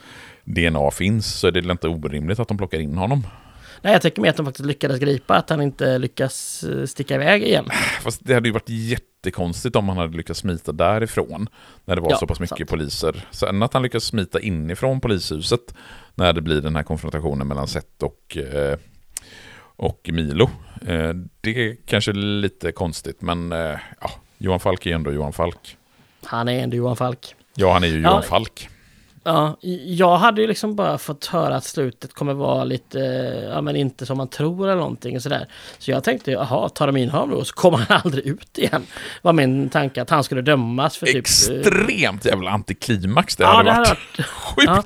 DNA finns så är det inte orimligt att de plockar in honom. Nej, jag tycker mer att de faktiskt lyckades gripa, att han inte lyckas eh, sticka iväg igen. Fast det hade ju varit jättekonstigt om han hade lyckats smita därifrån. När det var Ja, så pass mycket sant. poliser. Sen att han lyckas smita inifrån polishuset. När det blir den här konfrontationen mellan Seth och, eh, och Milo. Eh, det är kanske lite konstigt men ja, Johan Falk är ändå Johan Falk. Han är ändå Johan Falk. Ja, han är ju Ja. Johan Falk. Ja, jag hade ju liksom bara fått höra att slutet kommer vara lite, ja men inte som man tror eller någonting och sådär. Så jag tänkte, jaha, tar de in honom då så kommer han aldrig ut igen. Var min tanke att han skulle dömas för typ... Extremt jävla antiklimax det Ja, hade det varit. varit... Sjukt. Ja.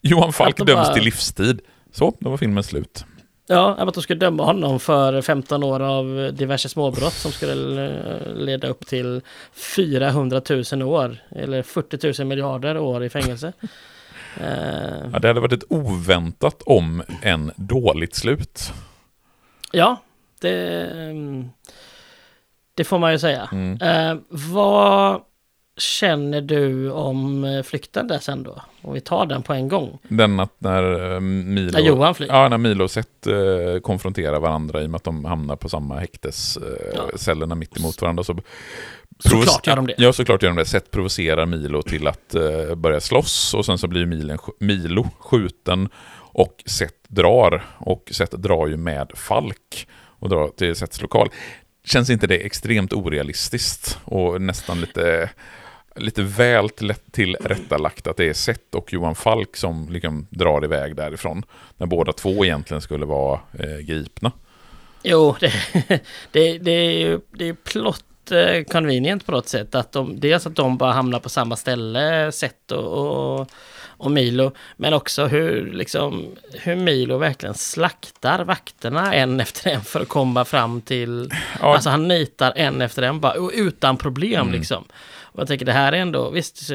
Johan Falk döms bara- till livstid. Så, då var filmen slut. Ja, att de skulle döma honom för 15 år av diverse småbrott som skulle eh, leda upp till 400 000 år eller 40 000 miljarder år i fängelse. Eh. Ja, det hade varit ett oväntat om en dåligt slut. Ja, det, mm, det får man ju säga. Mm. Eh, vad känner du om eh, flykten där sen då? Om vi tar den på en gång. Den att när eh, Milo... När Johan flyr? Ja, när Milo och Seth eh, konfronterar varandra i och med att de hamnar på samma häktescellerna ja. mitt emot varandra. Så Såklart gör de det. Ja, såklart gör de det. Seth provocerar Milo till att eh, börja slåss och sen så blir Milen, Milo skjuten och Seth drar. Och Seth drar ju med Falk och drar till Seths lokal. Känns inte det extremt orealistiskt och nästan lite lite väl tillrättalagt att det är Seth och Johan Falk som liksom drar iväg därifrån. När båda två egentligen skulle vara eh, gripna. Jo, det, det, det är ju det är plott eh, convenient på något sätt. Att de, dels att de bara hamnar på samma ställe, Seth och, och, och Milo. Men också hur, liksom, hur Milo verkligen slaktar vakterna en efter en för att komma fram till... Ja. Alltså han nitar en efter en bara, utan problem mm. liksom. Och jag tänker det här är ändå, visst,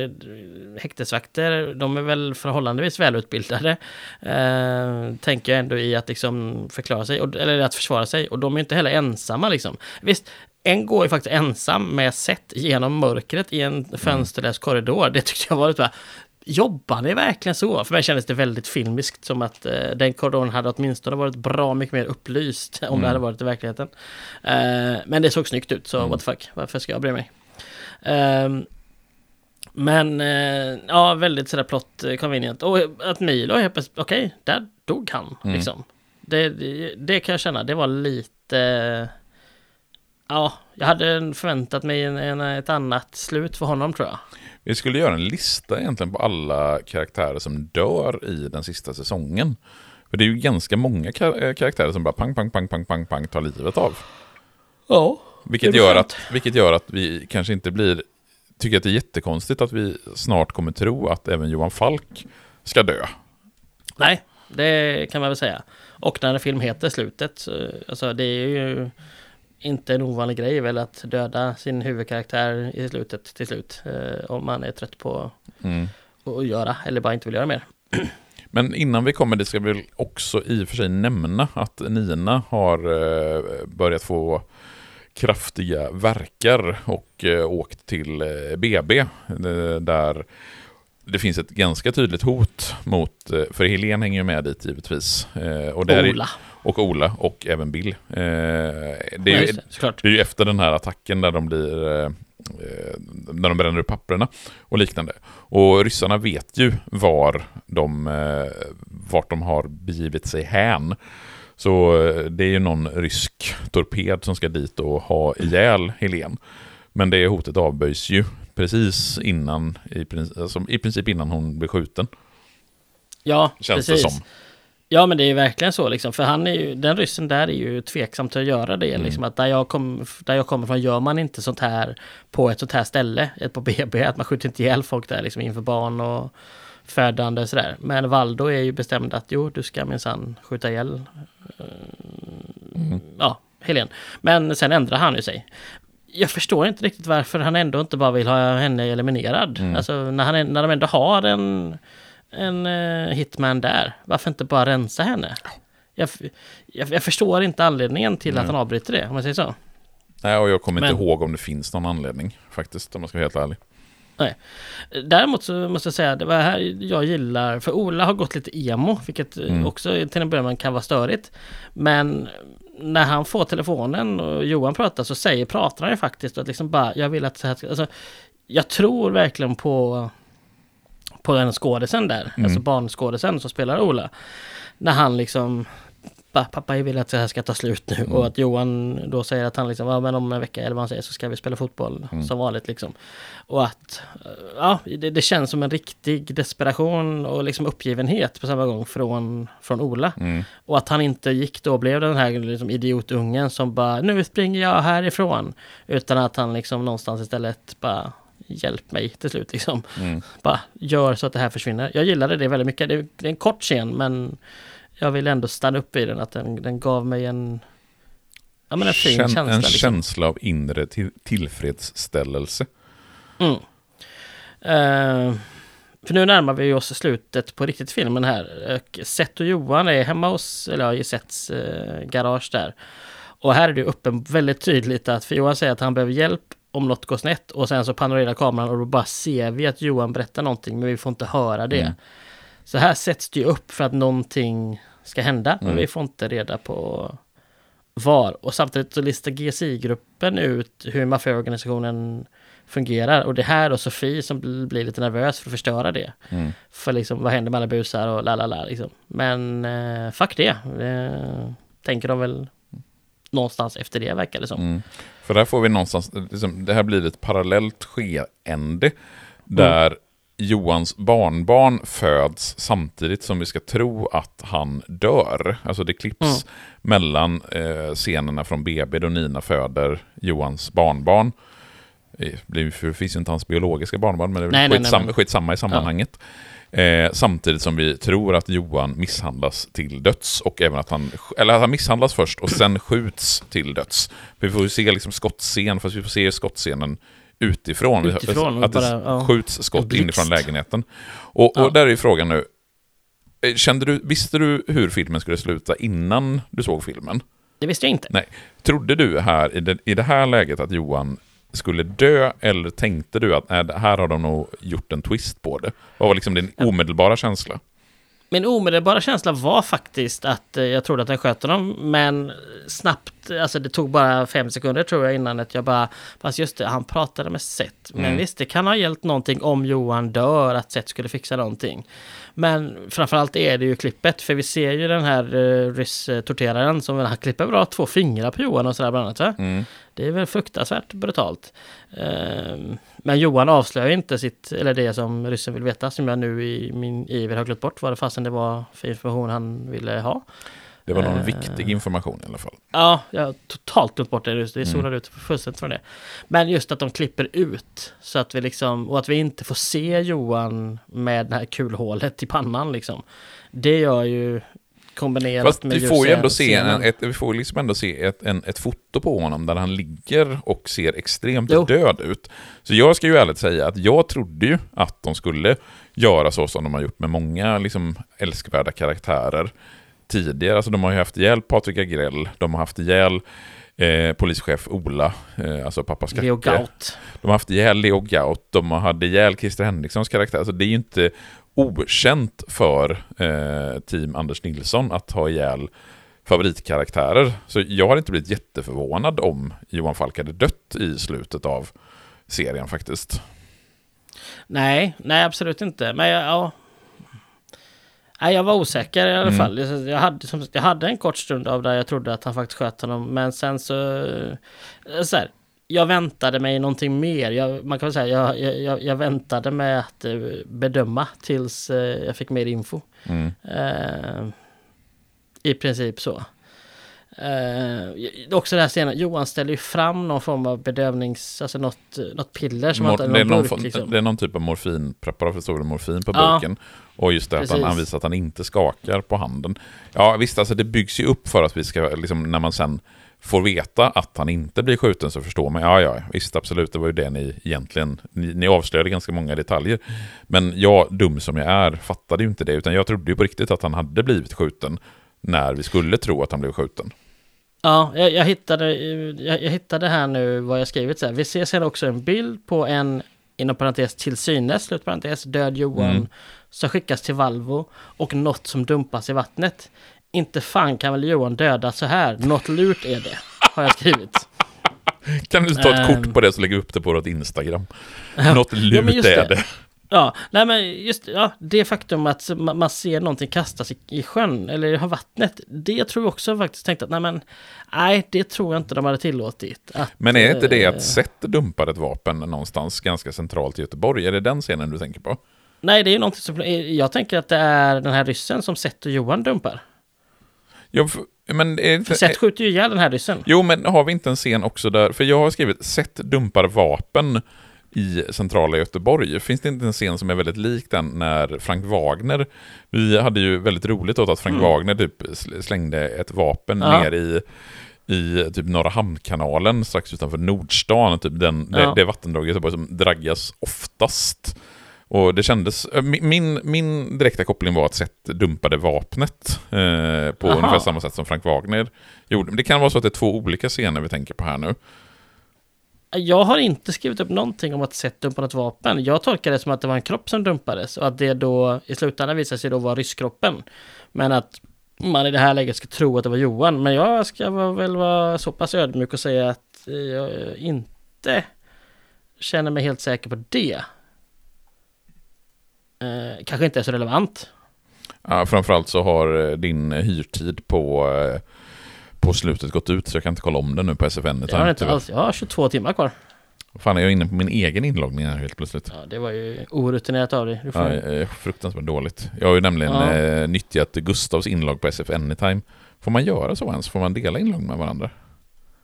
häktesvakter, de är väl förhållandevis välutbildade. Eh, tänker jag ändå i att liksom förklara sig, eller att försvara sig. Och de är inte heller ensamma liksom. Visst, en går ju faktiskt ensam med sett genom mörkret i en fönsterlös korridor. Det tyckte jag var bara Jobbar ni verkligen så? För mig kändes det väldigt filmiskt som att eh, den korridoren hade åtminstone varit bra mycket mer upplyst om mm. det hade varit i verkligheten. Eh, men det såg snyggt ut, så mm. what the fuck, varför ska jag bry mig? Um, men uh, ja, väldigt sådär plott eh, convenient. Och att Milo är okej, okay, där dog han mm. liksom. Det, det, det, kan jag känna, det var lite... Ja, jag hade förväntat mig en, en, ett annat slut för honom tror jag. Vi skulle göra en lista egentligen på alla karaktärer som dör i den sista säsongen. För det är ju ganska många kar karaktärer som bara pang, pang, pang, pang, pang, pang tar livet av. Ja. Vilket gör, att, vilket gör att vi kanske inte blir... Tycker att det är jättekonstigt att vi snart kommer tro att även Johan Falk ska dö. Nej, det kan man väl säga. Och när en film heter Slutet, alltså det är ju inte en ovanlig grej väl att döda sin huvudkaraktär i slutet till slut. Eh, om man är trött på mm. att göra eller bara inte vill göra mer. Men innan vi kommer dit ska vi väl också i och för sig nämna att Nina har eh, börjat få kraftiga verkar och eh, åkt till BB eh, där det finns ett ganska tydligt hot mot, eh, för Helene hänger ju med dit givetvis. Och, där Ola. och Ola och även Bill. Det är, ju, det är ju efter den här attacken där de blir när de bränner upp papperna och liknande. Och ryssarna vet ju var de, vart de har begivit sig hän. Så eh, det är ju någon rysk torped som ska dit och ha ihjäl Helen. Men det hotet avböjs ju precis innan, i princip, alltså i princip innan hon blir skjuten. Ja, Känns precis. Det som. Ja, men det är ju verkligen så liksom. För han är ju, den ryssen där är ju tveksam till att göra det. Mm. Liksom, att där jag, kom, där jag kommer från gör man inte sånt här på ett sånt här ställe, ett på BB. Att man skjuter inte ihjäl folk där liksom inför barn och födande sådär. Men Valdo är ju bestämd att jo, du ska minsann skjuta ihjäl mm. ja, Helen. Men sen ändrar han ju sig. Jag förstår inte riktigt varför han ändå inte bara vill ha henne eliminerad. Mm. Alltså när, han, när de ändå har en, en uh, hitman där, varför inte bara rensa henne? Jag, jag, jag förstår inte anledningen till mm. att han avbryter det, om man säger så. Nej, och jag kommer Men, inte ihåg om det finns någon anledning faktiskt, om man ska vara helt ärlig. Nej. Däremot så måste jag säga, det var här jag gillar, för Ola har gått lite emo, vilket mm. också till en början kan vara störigt. Men när han får telefonen och Johan pratar så säger, pratar han ju faktiskt att liksom bara, jag vill att så här ska, alltså, jag tror verkligen på på den skådisen där, mm. alltså barnskådisen som spelar Ola. När han liksom pappa, pappa vill att det här ska ta slut nu. Mm. Och att Johan då säger att han liksom, ja men om en vecka eller vad han säger så ska vi spela fotboll mm. som vanligt liksom. Och att, ja det, det, känns som en riktig desperation och liksom uppgivenhet på samma gång från, från Ola. Mm. Och att han inte gick då och blev den här liksom idiotungen som bara, nu springer jag härifrån. Utan att han liksom någonstans istället bara hjälp mig till slut liksom. Mm. Bara gör så att det här försvinner. Jag gillade det väldigt mycket. Det är en kort scen men jag vill ändå stanna upp i den, att den, den gav mig en, ja, men en fin Kän- känsla. en liksom. känsla av inre till- tillfredsställelse. Mm. Eh, för nu närmar vi oss slutet på riktigt filmen här. Seth och Johan är hemma hos, eller ja, i Seths eh, garage där. Och här är det uppen väldigt tydligt att, för Johan säger att han behöver hjälp om något går snett och sen så panorerar kameran och då bara ser vi att Johan berättar någonting men vi får inte höra det. Mm. Så här sätts det ju upp för att någonting ska hända men Mm. vi får inte reda på var. Och samtidigt så listar GSI-gruppen ut hur maffiaorganisationen fungerar. Och det här då Sofie som bl- blir lite nervös för att förstöra det. Mm. För liksom vad händer med alla busar och la la la liksom. Men eh, fuck det. det. Tänker de väl någonstans efter det verkar det som. Mm. För där får vi någonstans, liksom, det här blir ett parallellt skeende där Johans barnbarn föds samtidigt som vi ska tro att han dör. Alltså det klipps Mm. mellan eh, scenerna från BB då Nina föder Johans barnbarn. Eh, Det finns ju inte hans biologiska barnbarn, men det är Nej, väl nej, nej. skitsamma i sammanhanget. Eh, samtidigt som vi tror att Johan misshandlas till döds och även att han, eller att han misshandlas först och sen skjuts till döds. För vi får ju se liksom skottscen, fast vi får se skottscenen utifrån. Utifrån, att det bara, ja. skjuts skott inifrån lägenheten. Och, och Ja. där är ju frågan nu, eh, kände du, visste du hur filmen skulle sluta innan du såg filmen? Det visste jag inte. Trodde du här i det, i det här läget att Johan skulle dö eller tänkte du att äh, det här har de nog gjort en twist på det? Vad var liksom din Ja. omedelbara känsla? Min omedelbara känsla var faktiskt att eh, jag trodde att den sköt honom, men snabbt, alltså det tog bara fem sekunder tror jag innan att jag bara, fast just det, han pratade med Seth. Men Mm. visst, det kan ha gällt någonting om Johan dör, att Seth skulle fixa någonting. Men framförallt är det ju klippet, för vi ser ju den här uh, ryss-torteraren som han klipper bra två fingrar på Johan och sådär bland annat. Va? Mm. Det är väl fruktansvärt brutalt. Ehm, Men Johan avslöjar inte sitt, eller det som ryssen vill veta, som jag nu i min iver har glömt bort vad det fasen det var för information han ville ha. Det var någon Eh. viktig information i alla fall. Ja, jag har totalt glömt bort det, just det Mm. zonade ut fullständigt från det. Men just att de klipper ut, så att vi liksom, och att vi inte får se Johan med det här kulhålet i pannan liksom. Det gör ju kombinerat Fast med vi får ju ändå se, en, ett, vi får liksom ändå se ett, en, ett foto på honom där han ligger och ser extremt Jo. död ut. Så jag ska ju ärligt säga att jag trodde ju att de skulle göra så som de har gjort med många liksom, älskvärda karaktärer tidigare. Alltså de har ju haft ihjäl Patrik Agrell, de har haft ihjäl eh, polischef Ola, eh, alltså pappa Skacke. Leo Gaut. De har haft ihjäl Leo Gaut, de har hade ihjäl Christer Henrikssons karaktär. Alltså det är ju inte okänt för eh, team Anders Nilsson att ha ihjäl favoritkaraktärer. Så jag har inte blivit jätteförvånad om Johan Falk hade dött i slutet av serien faktiskt. Nej, nej absolut inte. Men ja. Nej, jag var osäker i alla Mm. fall. Jag, jag, hade, som, sagt, jag hade en kort stund av där jag trodde att han faktiskt sköt honom. Men sen så... eh, så här, jag väntade mig någonting mer. Jag, man kan väl säga jag, jag, jag, jag väntade med att eh, bedöma tills eh, jag fick mer info. Mm. Eh, I princip så. Eh, också det här scenen, Johan ställer ju fram någon form av bedövnings, alltså något, något piller som Mor- att det, är någon burk, form- liksom. det är någon typ av morfinpreparat, för det morfin på Ja, burken. Och just det att han, precis. han visar att han inte skakar på handen. Ja visst, alltså det byggs ju upp för att vi ska, liksom, när man sen får veta att han inte blir skjuten så förstår man, ja ja, visst absolut, det var ju det ni egentligen, ni, ni avslöjade ganska många detaljer. Men jag, dum som jag är, fattade ju inte det, utan jag trodde ju på riktigt att han hade blivit skjuten när vi skulle tro att han blev skjuten. Ja, jag, jag, hittade, jag, jag hittade här nu vad jag skrivit så här. Vi ser sen också en bild på en, inom parentes till synes, slutparentes, död Johan, Mm. som skickas till Valvo och något som dumpas i vattnet. Inte fan kan väl Johan döda så här, något lurt är det, har jag skrivit. Kan du ta ett Ehm. kort på det så lägger vi upp det på vårt Instagram? Något men just är det. Ja, nej men just ja, det faktum att man, man ser någonting kastas i, i sjön eller i vattnet. Det tror jag också faktiskt tänkte att nej men nej, det tror jag inte de hade tillåtit. Att, Men är inte det eh, att Seth dumpar ett vapen någonstans ganska centralt i Göteborg? Är det den scenen du tänker på? Nej, det är ju någonting som... Jag tänker att det är den här ryssen som Seth och Johan dumpar. Jo, för, men är För Seth skjuter ju ihjäl den här ryssen. jo, men har vi inte en scen också där, för jag har skrivit Seth dumpar vapen i centrala Göteborg. Finns det inte en scen som är väldigt lik den när Frank Wagner, vi hade ju väldigt roligt åt att Frank Mm. Wagner typ sl- slängde ett vapen Ja. ner i i typ Norra Hamnkanalen strax utanför Nordstan, typ den, det, Ja. det vattendrag i Göteborg som draggas oftast. Och det kändes, mi- min, min direkta koppling var att Seth dumpade vapnet eh, på Aha. ungefär samma sätt som Frank Wagner gjorde. Men det kan vara så att det är två olika scener vi tänker på här nu. Jag har inte skrivit upp någonting om att Seth dumpade något vapen. Jag tolkar det som att det var en kropp som dumpades och att det då i slutändan visade sig då vara rysskroppen. Men att man i det här läget ska tro att det var Johan. Men jag ska väl vara så pass ödmjuk och säga att jag inte känner mig helt säker på det. Eh, kanske inte är så relevant. Ja, framförallt så har eh, din hyrtid på, eh, på slutet gått ut så jag kan inte kolla om det nu på SFN. Det har inte alls. Jag har 22 timmar kvar. Fan, är jag inne på min egen inloggning här helt plötsligt? Ja, det var ju orutinerat av dig. Får... Ja, fruktansvärt dåligt. Jag har ju nämligen Ja. eh, nyttjat Gustavs inlogg på SF Anytime. Får man göra så ens? Får man dela inlogg med varandra?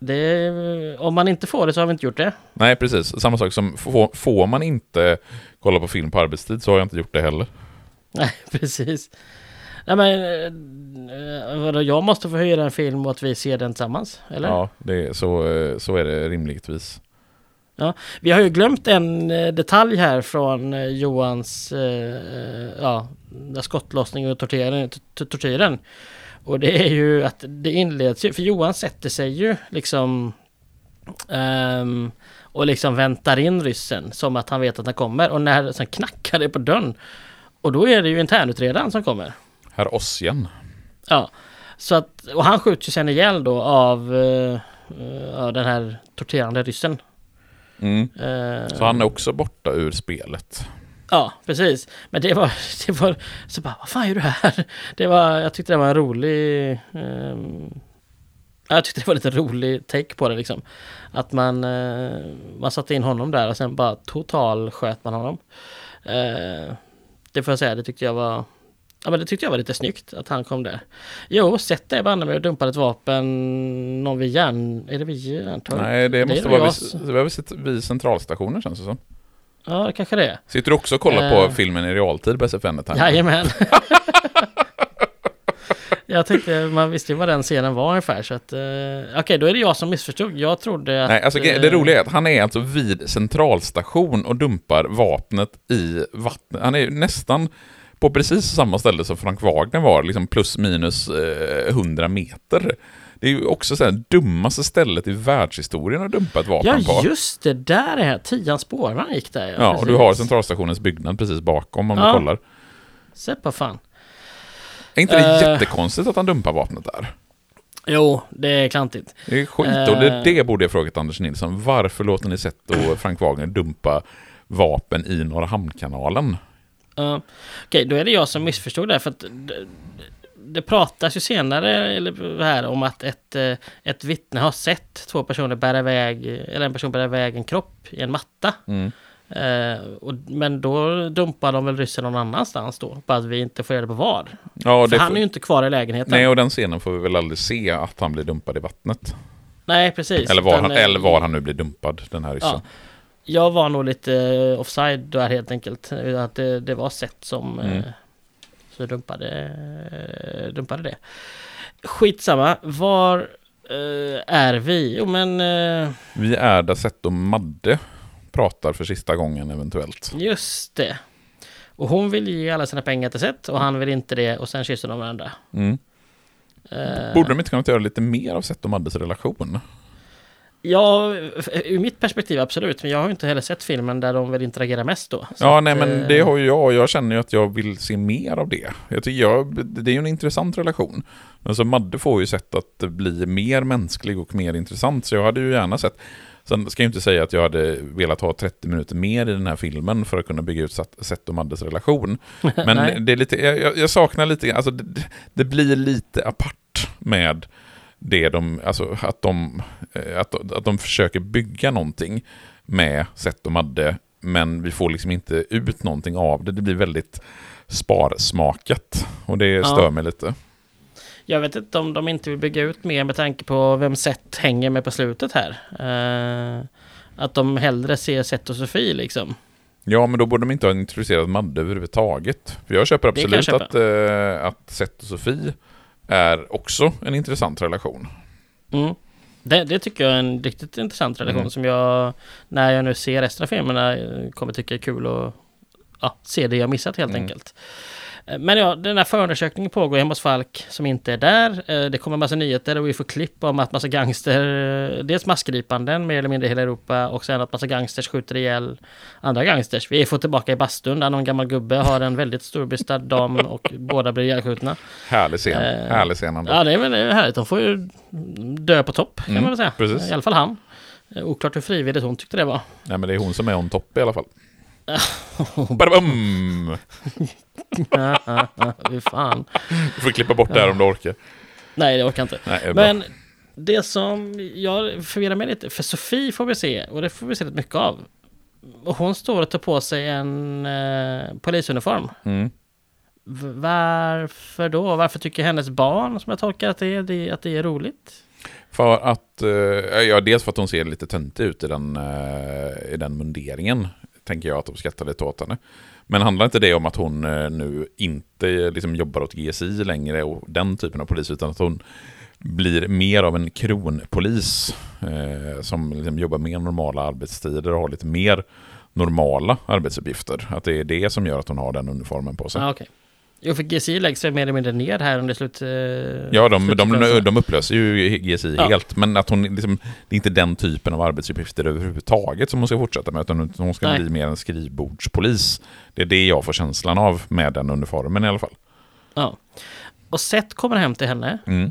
det, om man inte får det så har vi inte gjort det. Nej, precis. Samma sak som får, får man inte kolla på film på arbetstid så har jag inte gjort det heller. Nej, precis. Nej men, eh, vadå, jag måste få hyra en film och att vi ser den tillsammans, eller? Ja, det så, eh, så är det rimligtvis. Vi har ju glömt en eh, detalj här från eh, Johans, eh, eh, ja, skottlossning och tortyren, tortyren. Och det är ju att det inleds ju, för Johan sätter sig ju liksom ehm, och liksom väntar in ryssen som att han vet att han kommer. Och när sen knackar det på dörren och då är det ju internutredaren som kommer. Herr Ossian. Ja, så att, och han skjuts ju sen ihjäl då av uh, uh, den här torterande ryssen. Mm. Eh, Så han är också borta ur spelet. Ja, precis. Men det var, det var så bara, vad fan gör du här? Det var, jag tyckte det var en rolig... ehm, jag tyckte det var lite rolig take på det liksom. Att man, eh, man satte in honom där och sen bara total sköt man honom. Det får jag säga, det tyckte jag var... Ja men det tyckte jag var lite snyggt att han kom där. Jo, sätt dig banne mig och dumpade ett vapen någon vid järn... Är det vid järntorget? Nej, det är måste vara vid, det var vid, vid centralstationen känns det som. Ja, det kanske det är. Sitter du också och kollar Eh. på filmen i realtid på SF Anytime? Jajamän. jag tänkte, man visste ju vad den scenen var ungefär så att... eh, Okej, då är det jag som missförstod. Jag trodde att... Nej, alltså eh, det roliga är att han är alltså vid centralstation och dumpar vapnet i vattnet. Han är ju nästan på precis samma ställe som Frank Wagner var, liksom plus minus eh, 100 meter. Det är ju också så här dummaste stället i världshistorien att dumpa ett vapen Ja, på. just det. Där är. Tian spårvagn gick där. Ja, och du har centralstationens byggnad precis bakom om Ja. du kollar. Se på fan. Är inte det Eh. jättekonstigt att han dumpar vapnet där? Jo, det är klantigt. Det är skit och det, Eh. det borde jag frågat Anders Nilsson. Varför låter ni Seth och Frank Wagner dumpa vapen i Norra Hamnkanalen? Ja. Okej, då är det jag som missförstod det. För att det, det pratas ju senare eller här om att ett, eh, ett vittne har sett två personer bära iväg, eller en person bära iväg en kropp i en matta. Mm. Eh, och, men då dumpar de väl ryssen någon annanstans då? Bara att vi inte får reda på var. Ja, För det han får- är ju inte kvar i lägenheten. Nej, Nej, och den scenen får vi väl aldrig se att han blir dumpad i vattnet. precis. Eller var, Utan, han, eh, eller var han nu blir dumpad, den här ryssen. Ja. Jag var nog lite eh, offside där helt enkelt. Att det, det var sett som Mm. eh, så dumpade, eh, dumpade det. Skitsamma. Var är vi? Jo men Vi är där Seth och Madde pratar för sista gången eventuellt. just det. Och hon vill ge alla sina pengar till Seth och han vill inte det och sen kysser de varandra. Mm. Borde de inte kunnat göra lite mer av Seth och Maddes relation? Ja, ur mitt perspektiv absolut. Men jag har inte heller sett filmen där de vill interagera mest då. Ja, att, nej men eh, det har ju jag och jag känner ju att jag vill se mer av det. Jag tycker jag, det är ju en intressant relation. Alltså Madde får ju sett att bli mer mänsklig och mer intressant, så jag hade ju gärna sett Sen ska jag inte säga att jag hade velat ha 30 minuter mer i den här filmen för att kunna bygga ut Seth- och Maddes relation. Men det är lite, jag, jag- jag saknar lite, alltså det, det blir lite apart med det de, alltså att de, eh, att, att de försöker bygga någonting med Seth och Madde, men vi får liksom inte ut någonting av det. Det blir väldigt sparsmakat och det Ja. stör mig lite. Jag vet inte om de inte vill bygga ut mer med tanke på vem Seth hänger med på slutet här. Eh, Att de hellre ser Seth och Sofie liksom. Ja, men då borde de inte ha introducerat Madde överhuvudtaget. För jag köper jag absolut köpa. att, eh, att Seth och Sofie är också en intressant relation. Mm. Det, det tycker jag är en riktigt intressant relation Mm. som jag, när jag nu ser resten av filmerna, eh, kommer tycka är kul och ja, se det jag missat helt Mm. enkelt. Eh, Men ja, den här förundersökningen pågår hemma hos Falk som inte är där. Eh, Det kommer en massa nyheter och vi får klipp om att massa gangster, eh, dels massgripanden mer eller mindre i hela Europa och sen att massa gangsters skjuter ihjäl andra gangsters. Vi får tillbaka i bastun där någon gammal gubbe har en väldigt storbystad dam och båda blir ihjälskjutna. Härlig scen. Eh, Härlig scen ändå. Ja, det är väl härligt. De får ju dö på topp kan Mm, man väl säga. precis. I alla fall han. Oklart hur frivilligt hon tyckte det var. Nej, men det är hon som är on top i alla fall. Badabum! Fy fan. Du får klippa bort det här om du orkar. Nej, det orkar inte. Nej, det. Men det som jag förvirrar mig lite, för Sofie får vi se, och det får vi se rätt mycket av. Och hon står och tar på sig en eh, polisuniform. Mm. Varför då? Varför tycker hennes barn, som jag tolkar att det är, det, att det är roligt? För att, eh, ja dels för att hon ser lite töntig ut i den, eh, i den munderingen. Tänker jag att de skrattar lite åt henne. Men handlar inte det om att hon eh, nu inte eh, liksom jobbar åt GSI längre och den typen av polis, utan att hon blir mer av en kronpolis eh, som liksom jobbar mer normala arbetstider och har lite mer normala arbetsuppgifter. Att det är det som gör att hon har den uniformen på sig. Ah, okay. Jo, för GCI läggs väl mer eller mindre ner här under slut... Eh, Ja, de, de, de upplöser ju GSI Ja. helt, men att hon liksom, det är inte den typen av arbetsuppgifter överhuvudtaget som hon ska fortsätta med, utan hon ska Nej. bli mer en skrivbordspolis. Det är det jag får känslan av med den uniformen i alla fall. Ja. Och Seth kommer hem till henne. Mm.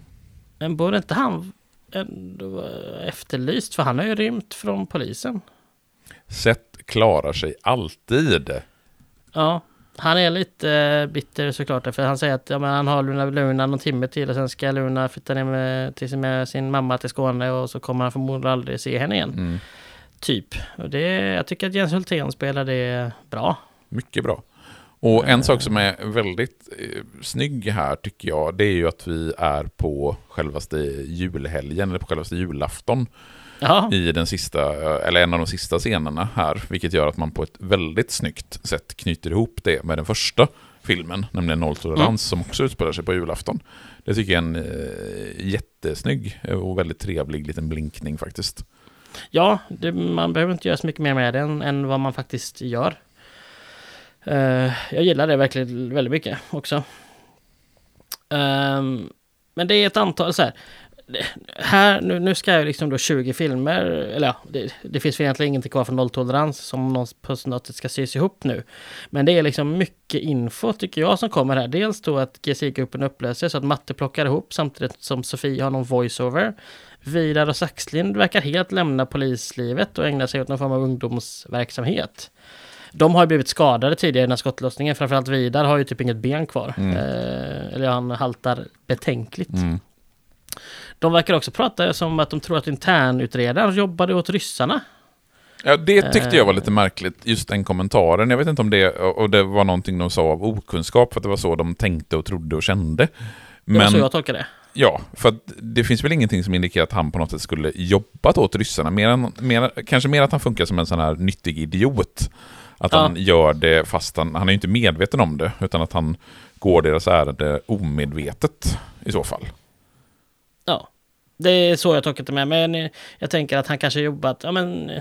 Men borde inte han ändå efterlyst? För han har ju rymt från polisen. Seth klarar sig alltid. Ja, han är lite eh, bitter såklart. För han säger att ja, men han har Luna, Luna någon timme till och sen ska Luna flytta ner med, till sin, med sin mamma till Skåne och så kommer han förmodligen aldrig se henne igen. Mm. Typ. Och det, jag tycker att Jens Hultén spelar det bra. Mycket bra. Och en sak som är väldigt eh, snygg här tycker jag, det är ju att vi är på självaste julhelgen, eller på självaste julafton. Ja, i den sista, eller en av de sista scenerna här, vilket gör att man på ett väldigt snyggt sätt knyter ihop det med den första filmen, nämligen Nolltolerans, som också utspelar sig på julafton. Det tycker jag är en eh, jättesnygg och väldigt trevlig liten blinkning faktiskt. ja det, man behöver inte göra så mycket mer med den än vad man faktiskt gör. Eh, jag gillar det verkligen väldigt mycket också. Ehm, men det är ett antal så här. Här, nu, nu ska jag liksom då 20 filmer, eller ja, det, det finns egentligen ingenting kvar från nolltolerans som någon, på något sätt ska sys ihop nu. Men det är liksom mycket info tycker jag som kommer här. Dels då att GC-gruppen upplöses så att Matte plockar ihop samtidigt som Sofie har någon voiceover. Vidar och Saxlind verkar helt lämna polislivet och ägna sig åt någon form av ungdomsverksamhet. De har ju blivit skadade tidigare i den här skottlossningen. Framförallt Vidar har ju typ inget ben kvar. Mm. Eh, eller han haltar betänkligt. Mm. De verkar också prata som att de tror att internutredaren jobbade åt ryssarna. Ja, det tyckte jag var lite märkligt, just den kommentaren. Jag vet inte om det, och det var någonting de sa av okunskap, för att det var så de tänkte och trodde och kände. Det var Men så jag tolkar det. Ja, för det finns väl ingenting som indikerar att han på något sätt skulle jobbat åt ryssarna. Mer än, mer, kanske mer att han funkar som en sån här nyttig idiot. Att Ja. han gör det fast han, han är inte medveten om det, utan att han går deras ärende omedvetet i så fall. Det är så jag tolkat det med. Men jag tänker att han kanske jobbat, ja men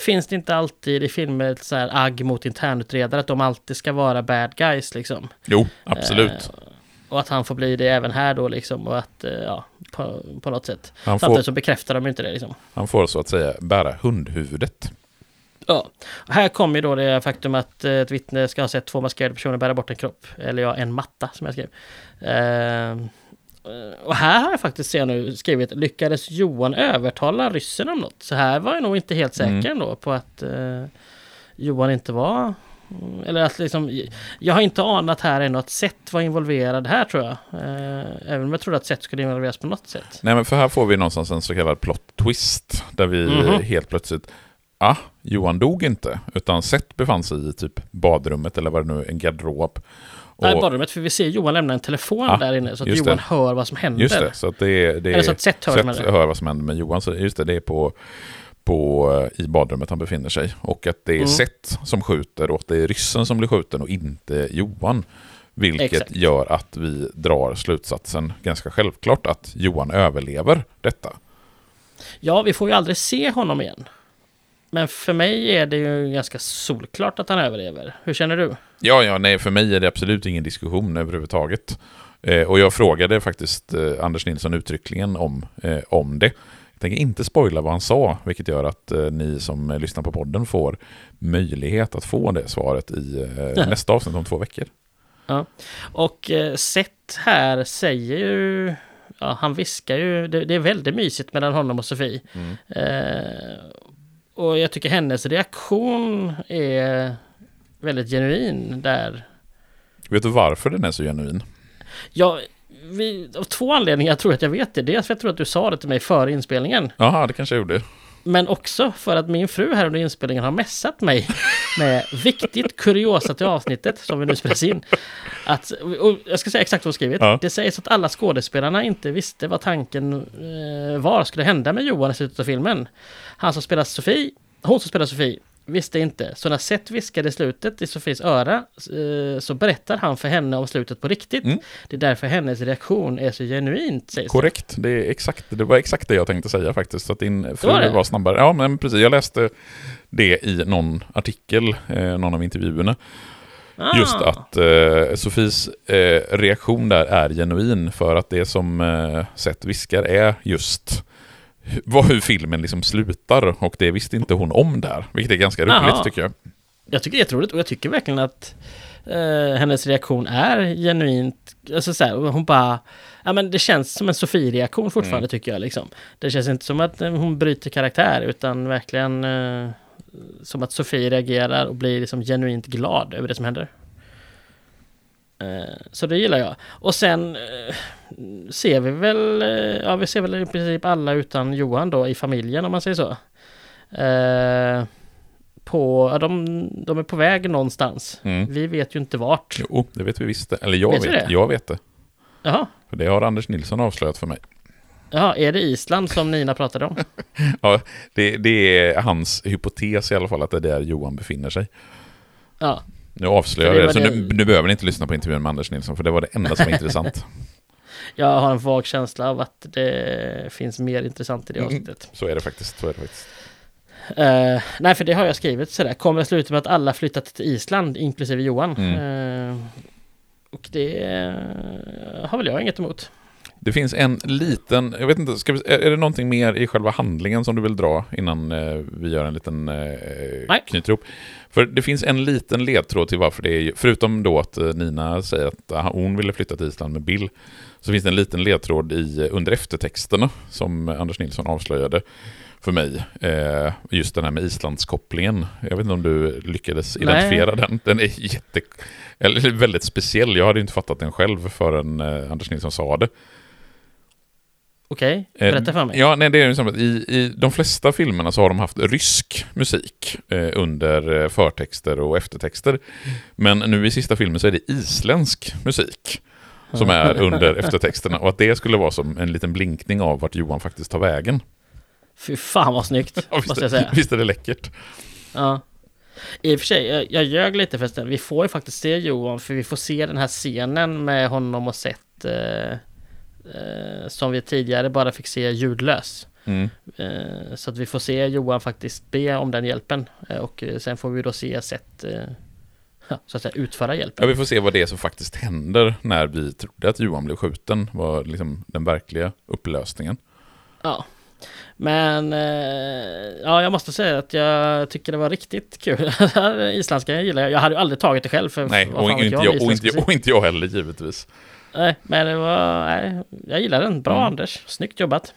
Finns det inte alltid i filmer ett så här agg mot internutredare att de alltid ska vara bad guys liksom? Jo, absolut. Eh, och att han får bli det även här då liksom och att, eh, ja, på, på något sätt. Han får, Samtidigt så bekräftar de inte det liksom. han får så att säga bära hundhuvudet. Ja, och här kommer ju då det faktum att eh, ett vittne ska ha sett två maskerade personer bära bort en kropp. Eller ja, en matta som jag skrev. Eh, och här har jag faktiskt ser nu skrivit lyckades Johan övertala ryssen om något. Så här var jag nog inte helt säker Mm. ändå på att eh, Johan inte var mm, eller att liksom, jag har inte anat här ännu att Seth var involverad här tror jag. Eh, även om jag trodde att Seth skulle involveras på något sätt. Nej, men för här får vi någonstans en så kallad plot twist. Där vi Mhm. helt plötsligt, ah, Johan dog inte. Utan Seth befann sig i typ badrummet eller vad det nu är, en garderob. Nej, Och- badrummet, för vi ser Johan lämna en telefon Ja, där inne så att Johan det. hör vad som händer. Just det, så att det är... Det Eller så att Seth hör Seth det. hör vad som händer med Johan. Så just det, det är på, på, eh, i badrummet han befinner sig. Och att det är Mm. Seth som skjuter och att det är ryssen som blir skjuten och inte Johan. Vilket Exakt. gör att vi drar slutsatsen ganska självklart att Johan överlever detta. Ja, vi får ju aldrig se honom igen. Men för mig är det ju ganska solklart att han överlever. Hur känner du? Ja, ja, nej, för mig är det absolut ingen diskussion överhuvudtaget. Eh, och jag frågade faktiskt eh, Anders Nilsson uttryckligen om, eh, om det. Jag tänker inte spoila vad han sa, vilket gör att eh, ni som lyssnar på podden får möjlighet att få det svaret i eh, Ja. nästa avsnitt om två veckor. Och eh, Seth här säger ju... Ja, han viskar ju. Det, det är väldigt mysigt mellan honom och Sofie. Mm. Eh, och jag tycker hennes reaktion är väldigt genuin där. Vet du varför den är så genuin? Ja, vi, av två anledningar tror jag att jag vet det. Dels för att jag tror att du sa det till mig före inspelningen. Jaha, det kanske jag gjorde. Men också för att min fru här under inspelningen har messat mig med viktigt kuriosa till avsnittet som vi nu spelas in. Att, jag ska säga exakt vad hon skrivit. Ja. Det sägs att alla skådespelarna inte visste vad tanken eh, var skulle hända med Johan i slutet av filmen. Han som spelar Sofie, hon som spelar Sofie, visste inte. Så när Seth viskade slutet i Sofies öra eh, så berättar han för henne om slutet på riktigt. Mm. Det är därför hennes reaktion är så genuint, sägs. Korrekt, det, är exakt, det var exakt det jag tänkte säga faktiskt. Så att din fru var var, snabbare. Ja, men precis. Jag läste det i någon artikel, eh, någon av intervjuerna. Ah. Just att eh, Sofies eh, reaktion där är genuin för att det som eh, Seth viskar är just vad, hur filmen liksom slutar och det visste inte hon om där. Vilket är ganska roligt Jaha. tycker jag. Jag tycker det är jätteroligt och jag tycker verkligen att eh, hennes reaktion är genuint, alltså så här, hon bara, ja men det känns som en Sofie-reaktion fortfarande Mm. tycker jag liksom. Det känns inte som att eh, hon bryter karaktär utan verkligen eh, som att Sofie reagerar och blir liksom genuint glad över det som händer. Eh, så det gillar jag. Och sen eh, ser vi väl, eh, ja vi ser väl i princip alla utan Johan då i familjen om man säger så. På, ja, de, de är på väg någonstans. Mm. Vi vet ju inte vart. Jo, det vet vi visst. Eller jag Vet vet, det? jag vet det. Jaha, För det har Anders Nilsson avslöjat för mig. Jaha är det Island som Nina pratade om? Ja, det, det är hans hypotes i alla fall att det är där Johan befinner sig. Ja, Nu avslöjar jag det det, så det- nu, nu behöver ni inte lyssna på intervjun med Anders Nilsson, för det var det enda som var intressant. jag har en vag känsla av att det finns mer intressant i det Mm. avsnittet. Så är det faktiskt. Så är det faktiskt. Eh, nej, för det har jag skrivit sådär. Kommer att sluta med att alla flyttat till Island, inklusive Johan. Eh, och det eh, har väl jag inget emot. Det finns en liten, jag vet inte, vi, är det någonting mer i själva handlingen som du vill dra innan eh, vi gör en liten eh, Nej. knyter ihop? För det finns en liten ledtråd till varför det är, förutom då att eh, Nina säger att ah, hon ville flytta till Island med Bill, så finns det en liten ledtråd i, under eftertexterna som Anders Nilsson avslöjade för mig. Eh, just den här med Islandskopplingen. Jag vet inte om du lyckades Nej. identifiera den. Den är jätte, eller väldigt speciell. Jag hade inte fattat den själv förrän eh, Anders Nilsson sa det. Okej, Eh, berätta för mig. Ja, nej, det är ju som att i, i de flesta filmerna så har de haft rysk musik eh, under eh, förtexter och eftertexter. Men nu i sista filmen så är det isländsk musik som är under eftertexterna och att det skulle vara som en liten blinkning av vart Johan faktiskt tar vägen. Fy fan vad snyggt, Ja, visst, måste jag säga. visst är det läckert? Ja. I och för sig, jag, jag ljög lite förresten. Vi får ju faktiskt se Johan, för vi får se den här scenen med honom och sett eh, eh, som vi tidigare bara fick se ljudlös. Mm. Eh, så att vi får se Johan faktiskt be om den hjälpen. Eh, och eh, sen får vi då se sätt eh, ja, så att säga utföra Ja, hjälpen. vi får se vad det är som faktiskt händer när vi trodde att Johan blev skjuten. Var liksom den verkliga upplösningen. Ja. Men eh, ja, jag måste säga att jag tycker det var riktigt kul. Isländska jag gillar jag. Jag hade aldrig tagit det själv. För Nej, vad och fan vet inte jag, och, inte, och inte jag heller givetvis. Nej, men det var... Nej, jag gillar den. Bra Mm. Anders. Snyggt jobbat.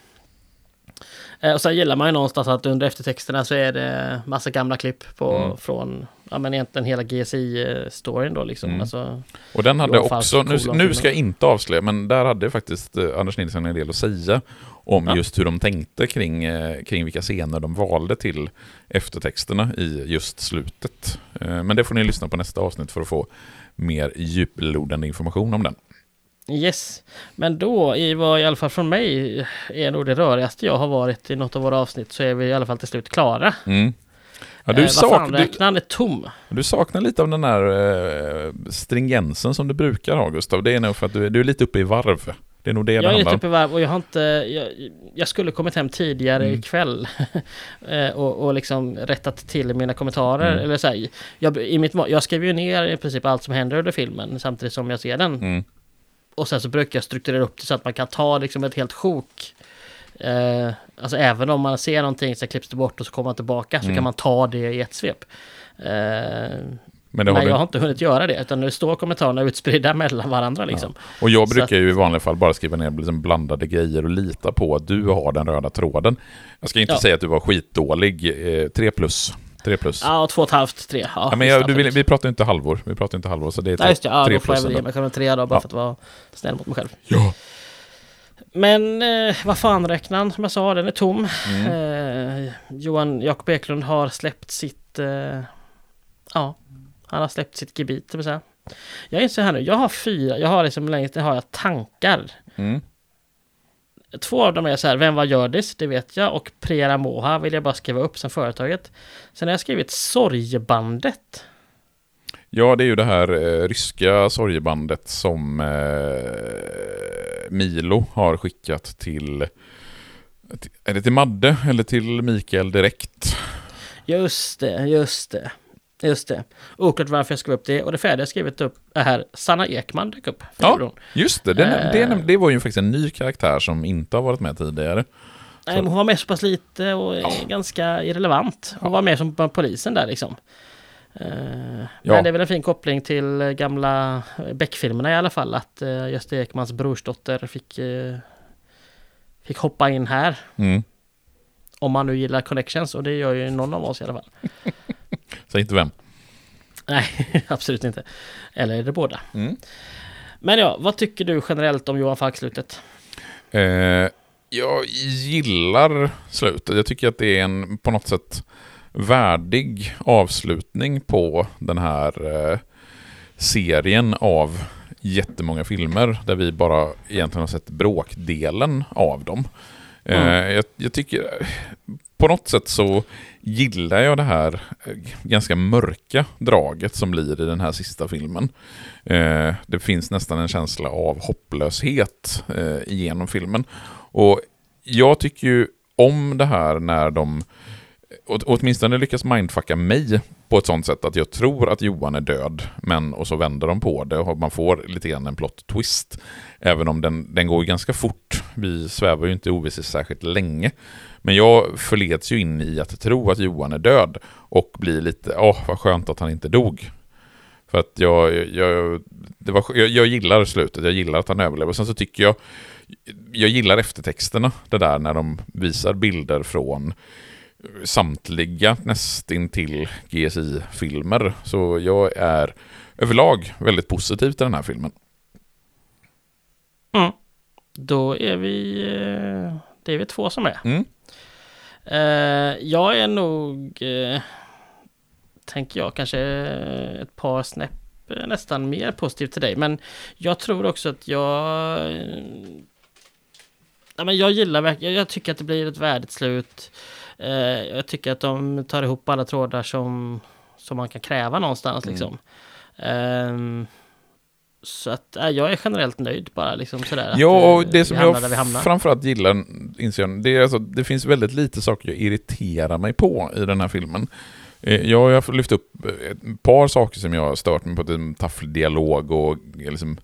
Eh, och sen gillar man ju någonstans att under eftertexterna så är det massa gamla klipp på, Mm. från, ja men egentligen hela GSI-storyn då liksom. Mm. Alltså, Och den hade också, nu, nu ska jag inte avslöja, men där hade faktiskt eh, Anders Nilsson en del att säga om Ja. just hur de tänkte kring, eh, kring vilka scener de valde till eftertexterna i just slutet. Men det får ni lyssna på nästa avsnitt för att få mer djuplodande information om den. Yes, men då i vad i alla fall från mig är nog det rörigaste jag har varit i något av våra avsnitt så är vi i alla fall till slut klara. Mm. Ja, Eh, du, vad sak, är tom. du saknar lite av den där eh, stringensen som du brukar ha Gustav. Det är nog för att du, är- du är lite uppe i varv. Det är nog det det Jag är handlar lite om. uppe i varv och jag har inte... Jag, jag skulle kommit hem tidigare Mm. ikväll eh, och, och liksom rättat till mina kommentarer. Mm. Eller så här, jag, i mitt, jag skriver ju ner i princip allt som händer under filmen samtidigt som jag ser den. Mm. Och sen så brukar jag strukturera upp det så att man kan ta liksom ett helt sjok. Eh, alltså även om man ser någonting så klipps det bort och så kommer man tillbaka så Mm. kan man ta det i ett svep. Eh, Men men du jag har inte hunnit göra det utan nu står kommentarerna utspridda mellan varandra liksom. Och jag brukar ju i vanliga fall bara skriva ner liksom blandade grejer och lita på att du har den röda tråden. Jag ska inte Ja. säga att du var skitdålig. Eh, 3 plus. 3 plus. Ja, två och ett halvt, tre. Ja, Ja, men jag, du absolut. vi pratar inte halvår. Vi pratar inte halvår, så det är Ja, tre, just det. Ja, tre då får jag väl ge mig själv en trea då, bara Ja. för att vara snäll mot mig själv. Ja. Men eh, vad fan räknaren, som jag sa, den är tom. Mm. Eh, Johan Jakob Eklund har släppt sitt... Eh, ja, han har släppt sitt gebit, vill säga. Jag inser här nu, jag har fyra, jag har liksom längst har jag tankar. Mm. Två av dem är så här, vem var Gördis? Det vet jag. Och Prera Moha vill jag bara skriva upp som företaget. Sen har jag skrivit Sorgebandet. Ja, det är ju det här eh, ryska sorgebandet som eh, Milo har skickat till... till- Är det till Madde eller till Mikael direkt? Just det, just det. Just det. Oklart varför jag skrev upp det. Och det färdiga jag skrivit upp är här. Sanna Ekman dök upp. Ja. Just det, den, Eh. det, det var ju faktiskt en ny karaktär som inte har varit med tidigare. Nej, men hon var med så pass lite och är ganska irrelevant. Hon var med som polisen där liksom. Eh, Ja. Men det är väl en fin koppling till eh, gamla Beck-filmerna i alla fall. Att Gösta Ekmans brorsdotter fick, eh, fick hoppa in här. Mm. Om man nu gillar connections och det gör ju någon av oss i alla fall. Säg inte vem. Nej, absolut inte. Eller är det båda? Mm. Men ja, vad tycker du generellt om Johan Falk-slutet? Eh, jag gillar slutet. Jag tycker att det är en på något sätt värdig avslutning på den här eh, serien av jättemånga filmer där vi bara egentligen har sett bråkdelen av dem. Eh, Mm. jag, jag tycker på något sätt så gillar jag det här eh, ganska mörka draget som blir i den här sista filmen. Eh, det finns nästan en känsla av hopplöshet eh, genom filmen. Och jag tycker ju om det här när de åt- åtminstone lyckas mindfucka mig på ett sånt sätt att jag tror att Johan är död, men och så vänder de på det och man får lite grann en plot twist. Även om den, den går ganska fort. Vi svävar ju inte i ovisshet särskilt länge. Men jag förleds ju in i att tro att Johan är död och blir lite, åh vad skönt att han inte dog. För att jag, jag, det var, jag, jag gillar slutet, jag gillar att han överlever. Sen så tycker jag, jag gillar eftertexterna, det där när de visar bilder från samtliga nästintill GSI-filmer. Så jag är överlag väldigt positiv till den här filmen. Mm. Då är vi... eh, Det är vi två som är. Mm. Eh, jag är nog... eh, tänker jag kanske ett par snäpp eh, nästan mer positiv till dig. Men jag tror också att jag... Ja, men jag gillar verkligen... Jag tycker att det blir ett värdigt slut. Jag tycker att de tar ihop alla trådar som, som man kan kräva någonstans Mm. liksom. Ehm, så att äh, jag är generellt nöjd bara liksom sådär. Ja, och eh, det som jag framförallt gillar, inser jag, det är alltså, det finns väldigt lite saker jag irriterar mig på i den här filmen. Eh, Jag har lyft upp ett par saker som jag har stört mig på, är tafflig dialog och liksom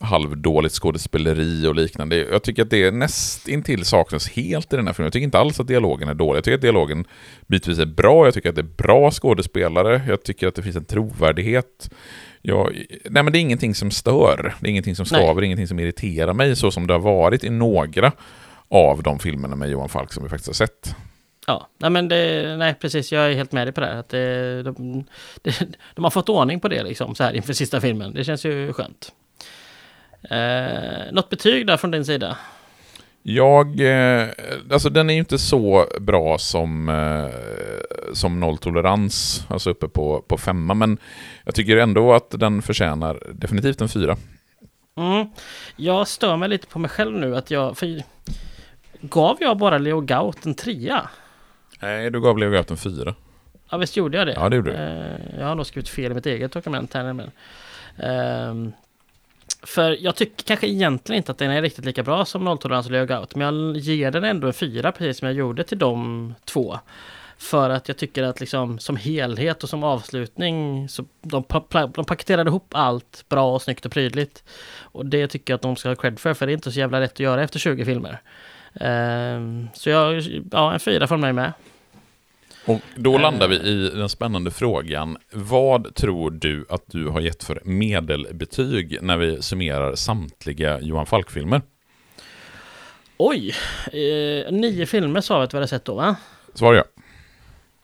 halvdåligt skådespeleri och liknande. Jag tycker att det näst intill saknas helt i den här filmen. Jag tycker inte alls att dialogen är dålig. Jag tycker att dialogen bitvis är bra. Jag tycker att det är bra skådespelare. Jag tycker att det finns en trovärdighet. Jag, nej men det är ingenting som stör. Det är ingenting som Nej. skaver, ingenting som irriterar mig så som det har varit i några av de filmerna med Johan Falk som vi faktiskt har sett. Ja, nej men det, nej precis, jag är helt med dig på det här. Att det, de, det, de har fått ordning på det liksom så här inför sista filmen. Det känns ju skönt. Eh, något betyg där från din sida? Jag, eh, alltså den är ju inte så bra som, eh, som nolltolerans, alltså uppe på, på femma, men jag tycker ändå att den förtjänar definitivt en fyra. Mm. Jag stör mig lite på mig själv nu att jag... För, gav jag bara Leo Gaut en trea? Nej, du gav Leo Gaut en fyra. Ja visst gjorde jag det? Ja, det gjorde du. Eh, jag har nog skrivit fel i mitt eget dokument här. Men, ehm, för jag tycker kanske egentligen inte att den är riktigt lika bra som Nolltolerans och Leo Men jag ger den ändå en fyra precis som jag gjorde till de två. För att jag tycker att liksom som helhet och som avslutning så de, de paketerade ihop allt bra och snyggt och prydligt. Och det tycker jag att de ska ha cred för, för det är inte så jävla lätt att göra efter 20 filmer. Ehm, så jag, ja en fyra från mig med. Och då landar vi i den spännande frågan. Vad tror du att du har gett för medelbetyg när vi summerar samtliga Johan Falk-filmer? Oj! Eh, nio filmer sa vi att vi hade sett då va? Svar ja.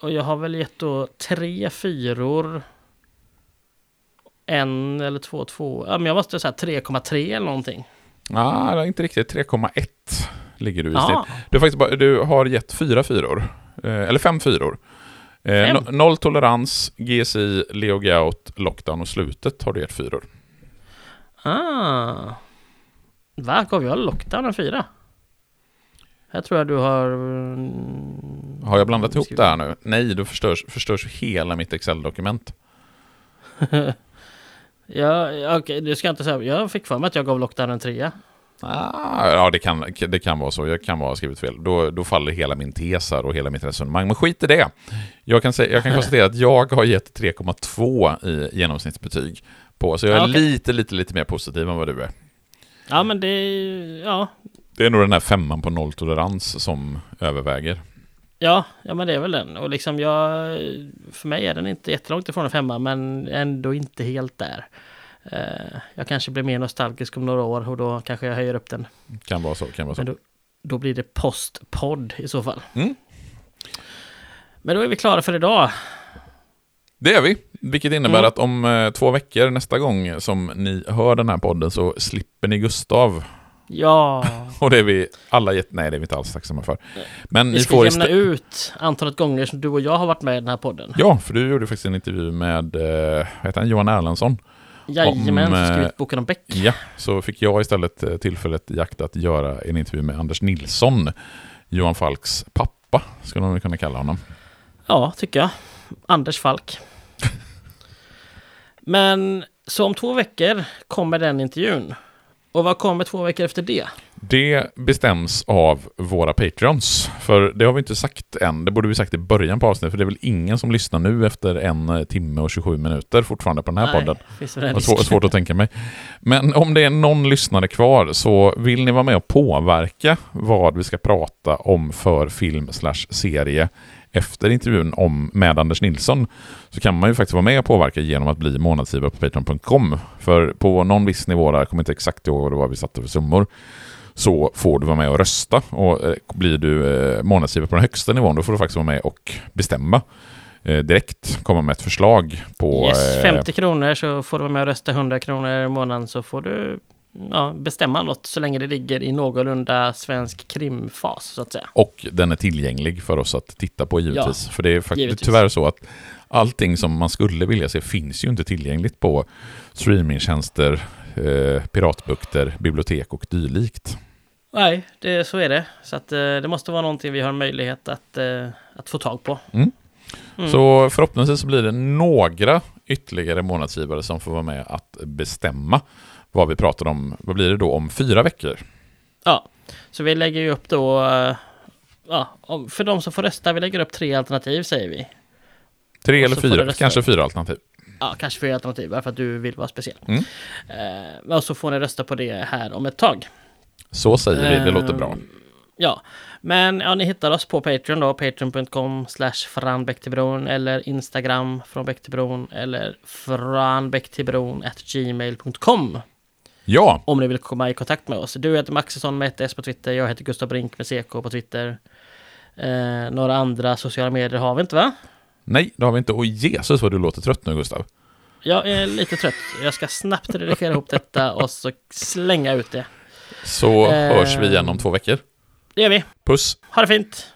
Och jag har väl gett då tre fyror. En eller två, två. Ja men jag måste säga 3,3 eller någonting. Nej, inte riktigt. 3,1 ligger du i snitt. Du, har faktiskt bara, du har gett fyra fyror. Eh, eller fem fyror. Eh, Fem? no- noll tolerans, GSI, Leo Gaut, Lockdown och slutet har du gett fyror. Ah. Va? Gav jag Lockdown en fyra? Här tror jag du har... mm, Har jag blandat ihop det här nu? Nej, då förstörs, förstörs hela mitt Excel-dokument. Ja, okej, du ska inte säga. Jag fick för mig att jag gav Lockdown en trea. Ah, ja, det kan, det kan vara så. Jag kan vara skrivit fel. Då, då faller hela min tes här och hela mitt resonemang. Men skit i det. Jag kan, säga, jag kan konstatera att jag har gett 3,2 i genomsnittsbetyg. På, så jag är Ja, okej. lite, lite, lite mer positiv än vad du är. Ja men det... är- Ja. Det är nog den här femman på nolltolerans som överväger. Ja, ja men det är väl den. Och liksom jag... För mig är den inte jättelångt ifrån en femma men ändå inte helt där. Eh, jag kanske blir mer nostalgisk om några år och då kanske jag höjer upp den. Kan vara så, kan vara så. Men då, då blir det postpodd i så fall. Mm. Men då är vi klara för idag. Det är vi. Vilket innebär Mm. att om eh, två veckor nästa gång som ni hör den här podden så slipper ni Gustav. Ja, Och det är vi alla jätte... Nej, det är vi inte alls tacksamma för. Men vi ni ska får jämna ut antalet gånger som du och jag har varit med i den här podden. Ja, för du gjorde faktiskt en intervju med eh, vad heter han, Johan Erlandsson. Jajamän, om, som eh, skrivit boken om Beck. Ja, så fick jag istället eh, tillfället i akt att göra en intervju med Anders Nilsson, Johan Falks pappa, skulle man kunna kalla honom. Ja, tycker jag. Anders Falk. Men så om två veckor kommer den intervjun. Och vad kommer två veckor efter det? Det bestäms av våra Patreons, för det har vi inte sagt än. Det borde vi sagt i början på avsnittet, för det är väl ingen som lyssnar nu efter en eh, timme och 27 minuter fortfarande på den här podden. finns Det svår, svårt att tänka mig. Men om det är någon lyssnare kvar så vill ni vara med och påverka vad vi ska prata om för film slash serie efter intervjun om med Anders Nilsson så kan man ju faktiskt vara med och påverka genom att bli månadsgivare på Patreon.com. För på någon viss nivå där, jag kommer inte exakt ihåg vad det var vi satte för summor, så får du vara med och rösta. Och eh, blir du eh, månadsgivare på den högsta nivån, då får du faktiskt vara med och bestämma eh, direkt, komma med ett förslag på... Yes, eh, 50 kronor så får du vara med och rösta 100 kronor i månaden så får du ja, bestämma något så länge det ligger i någorlunda svensk krimfas så att säga. Och den är tillgänglig för oss att titta på givetvis. för det är faktiskt givetvis. tyvärr så att allting som man skulle vilja se finns ju inte tillgängligt på streamingtjänster, eh, piratbukter, bibliotek och dylikt. Nej, det, så är det. Så att eh, det måste vara någonting vi har möjlighet att, eh, att få tag på. Mm. Mm. Så förhoppningsvis så blir det några ytterligare månadsgivare som får vara med att bestämma vad vi pratar om. Vad blir det då om fyra veckor? Ja, så vi lägger ju upp då... eh, Ja, för de som får rösta, vi lägger upp tre alternativ säger vi. Tre eller fyra, kanske fyra alternativ. Ja, kanske fyra alternativ, bara för att du vill vara speciell. Mm. Eh, och så får ni rösta på det här om ett tag. Så säger vi, det låter bra. Eh, Ja, men ja, ni hittar oss på Patreon då, patreon.com slash franbäcktillbron eller Instagram från Bäcktillbron eller franbäcktillbron at gmail.com Ja, om ni vill komma i kontakt med oss. Du heter Maxesson med ett S på Twitter, jag heter Gustav Brink med CK på Twitter. Eh, några andra sociala medier har vi inte va? nej, det har vi inte. Och Jesus vad du låter trött nu Gustav. Jag är lite trött. Jag ska snabbt redigera ihop detta och så slänga ut det. Så Eh. hörs vi igen om två veckor. Det gör vi. Puss! Ha det fint!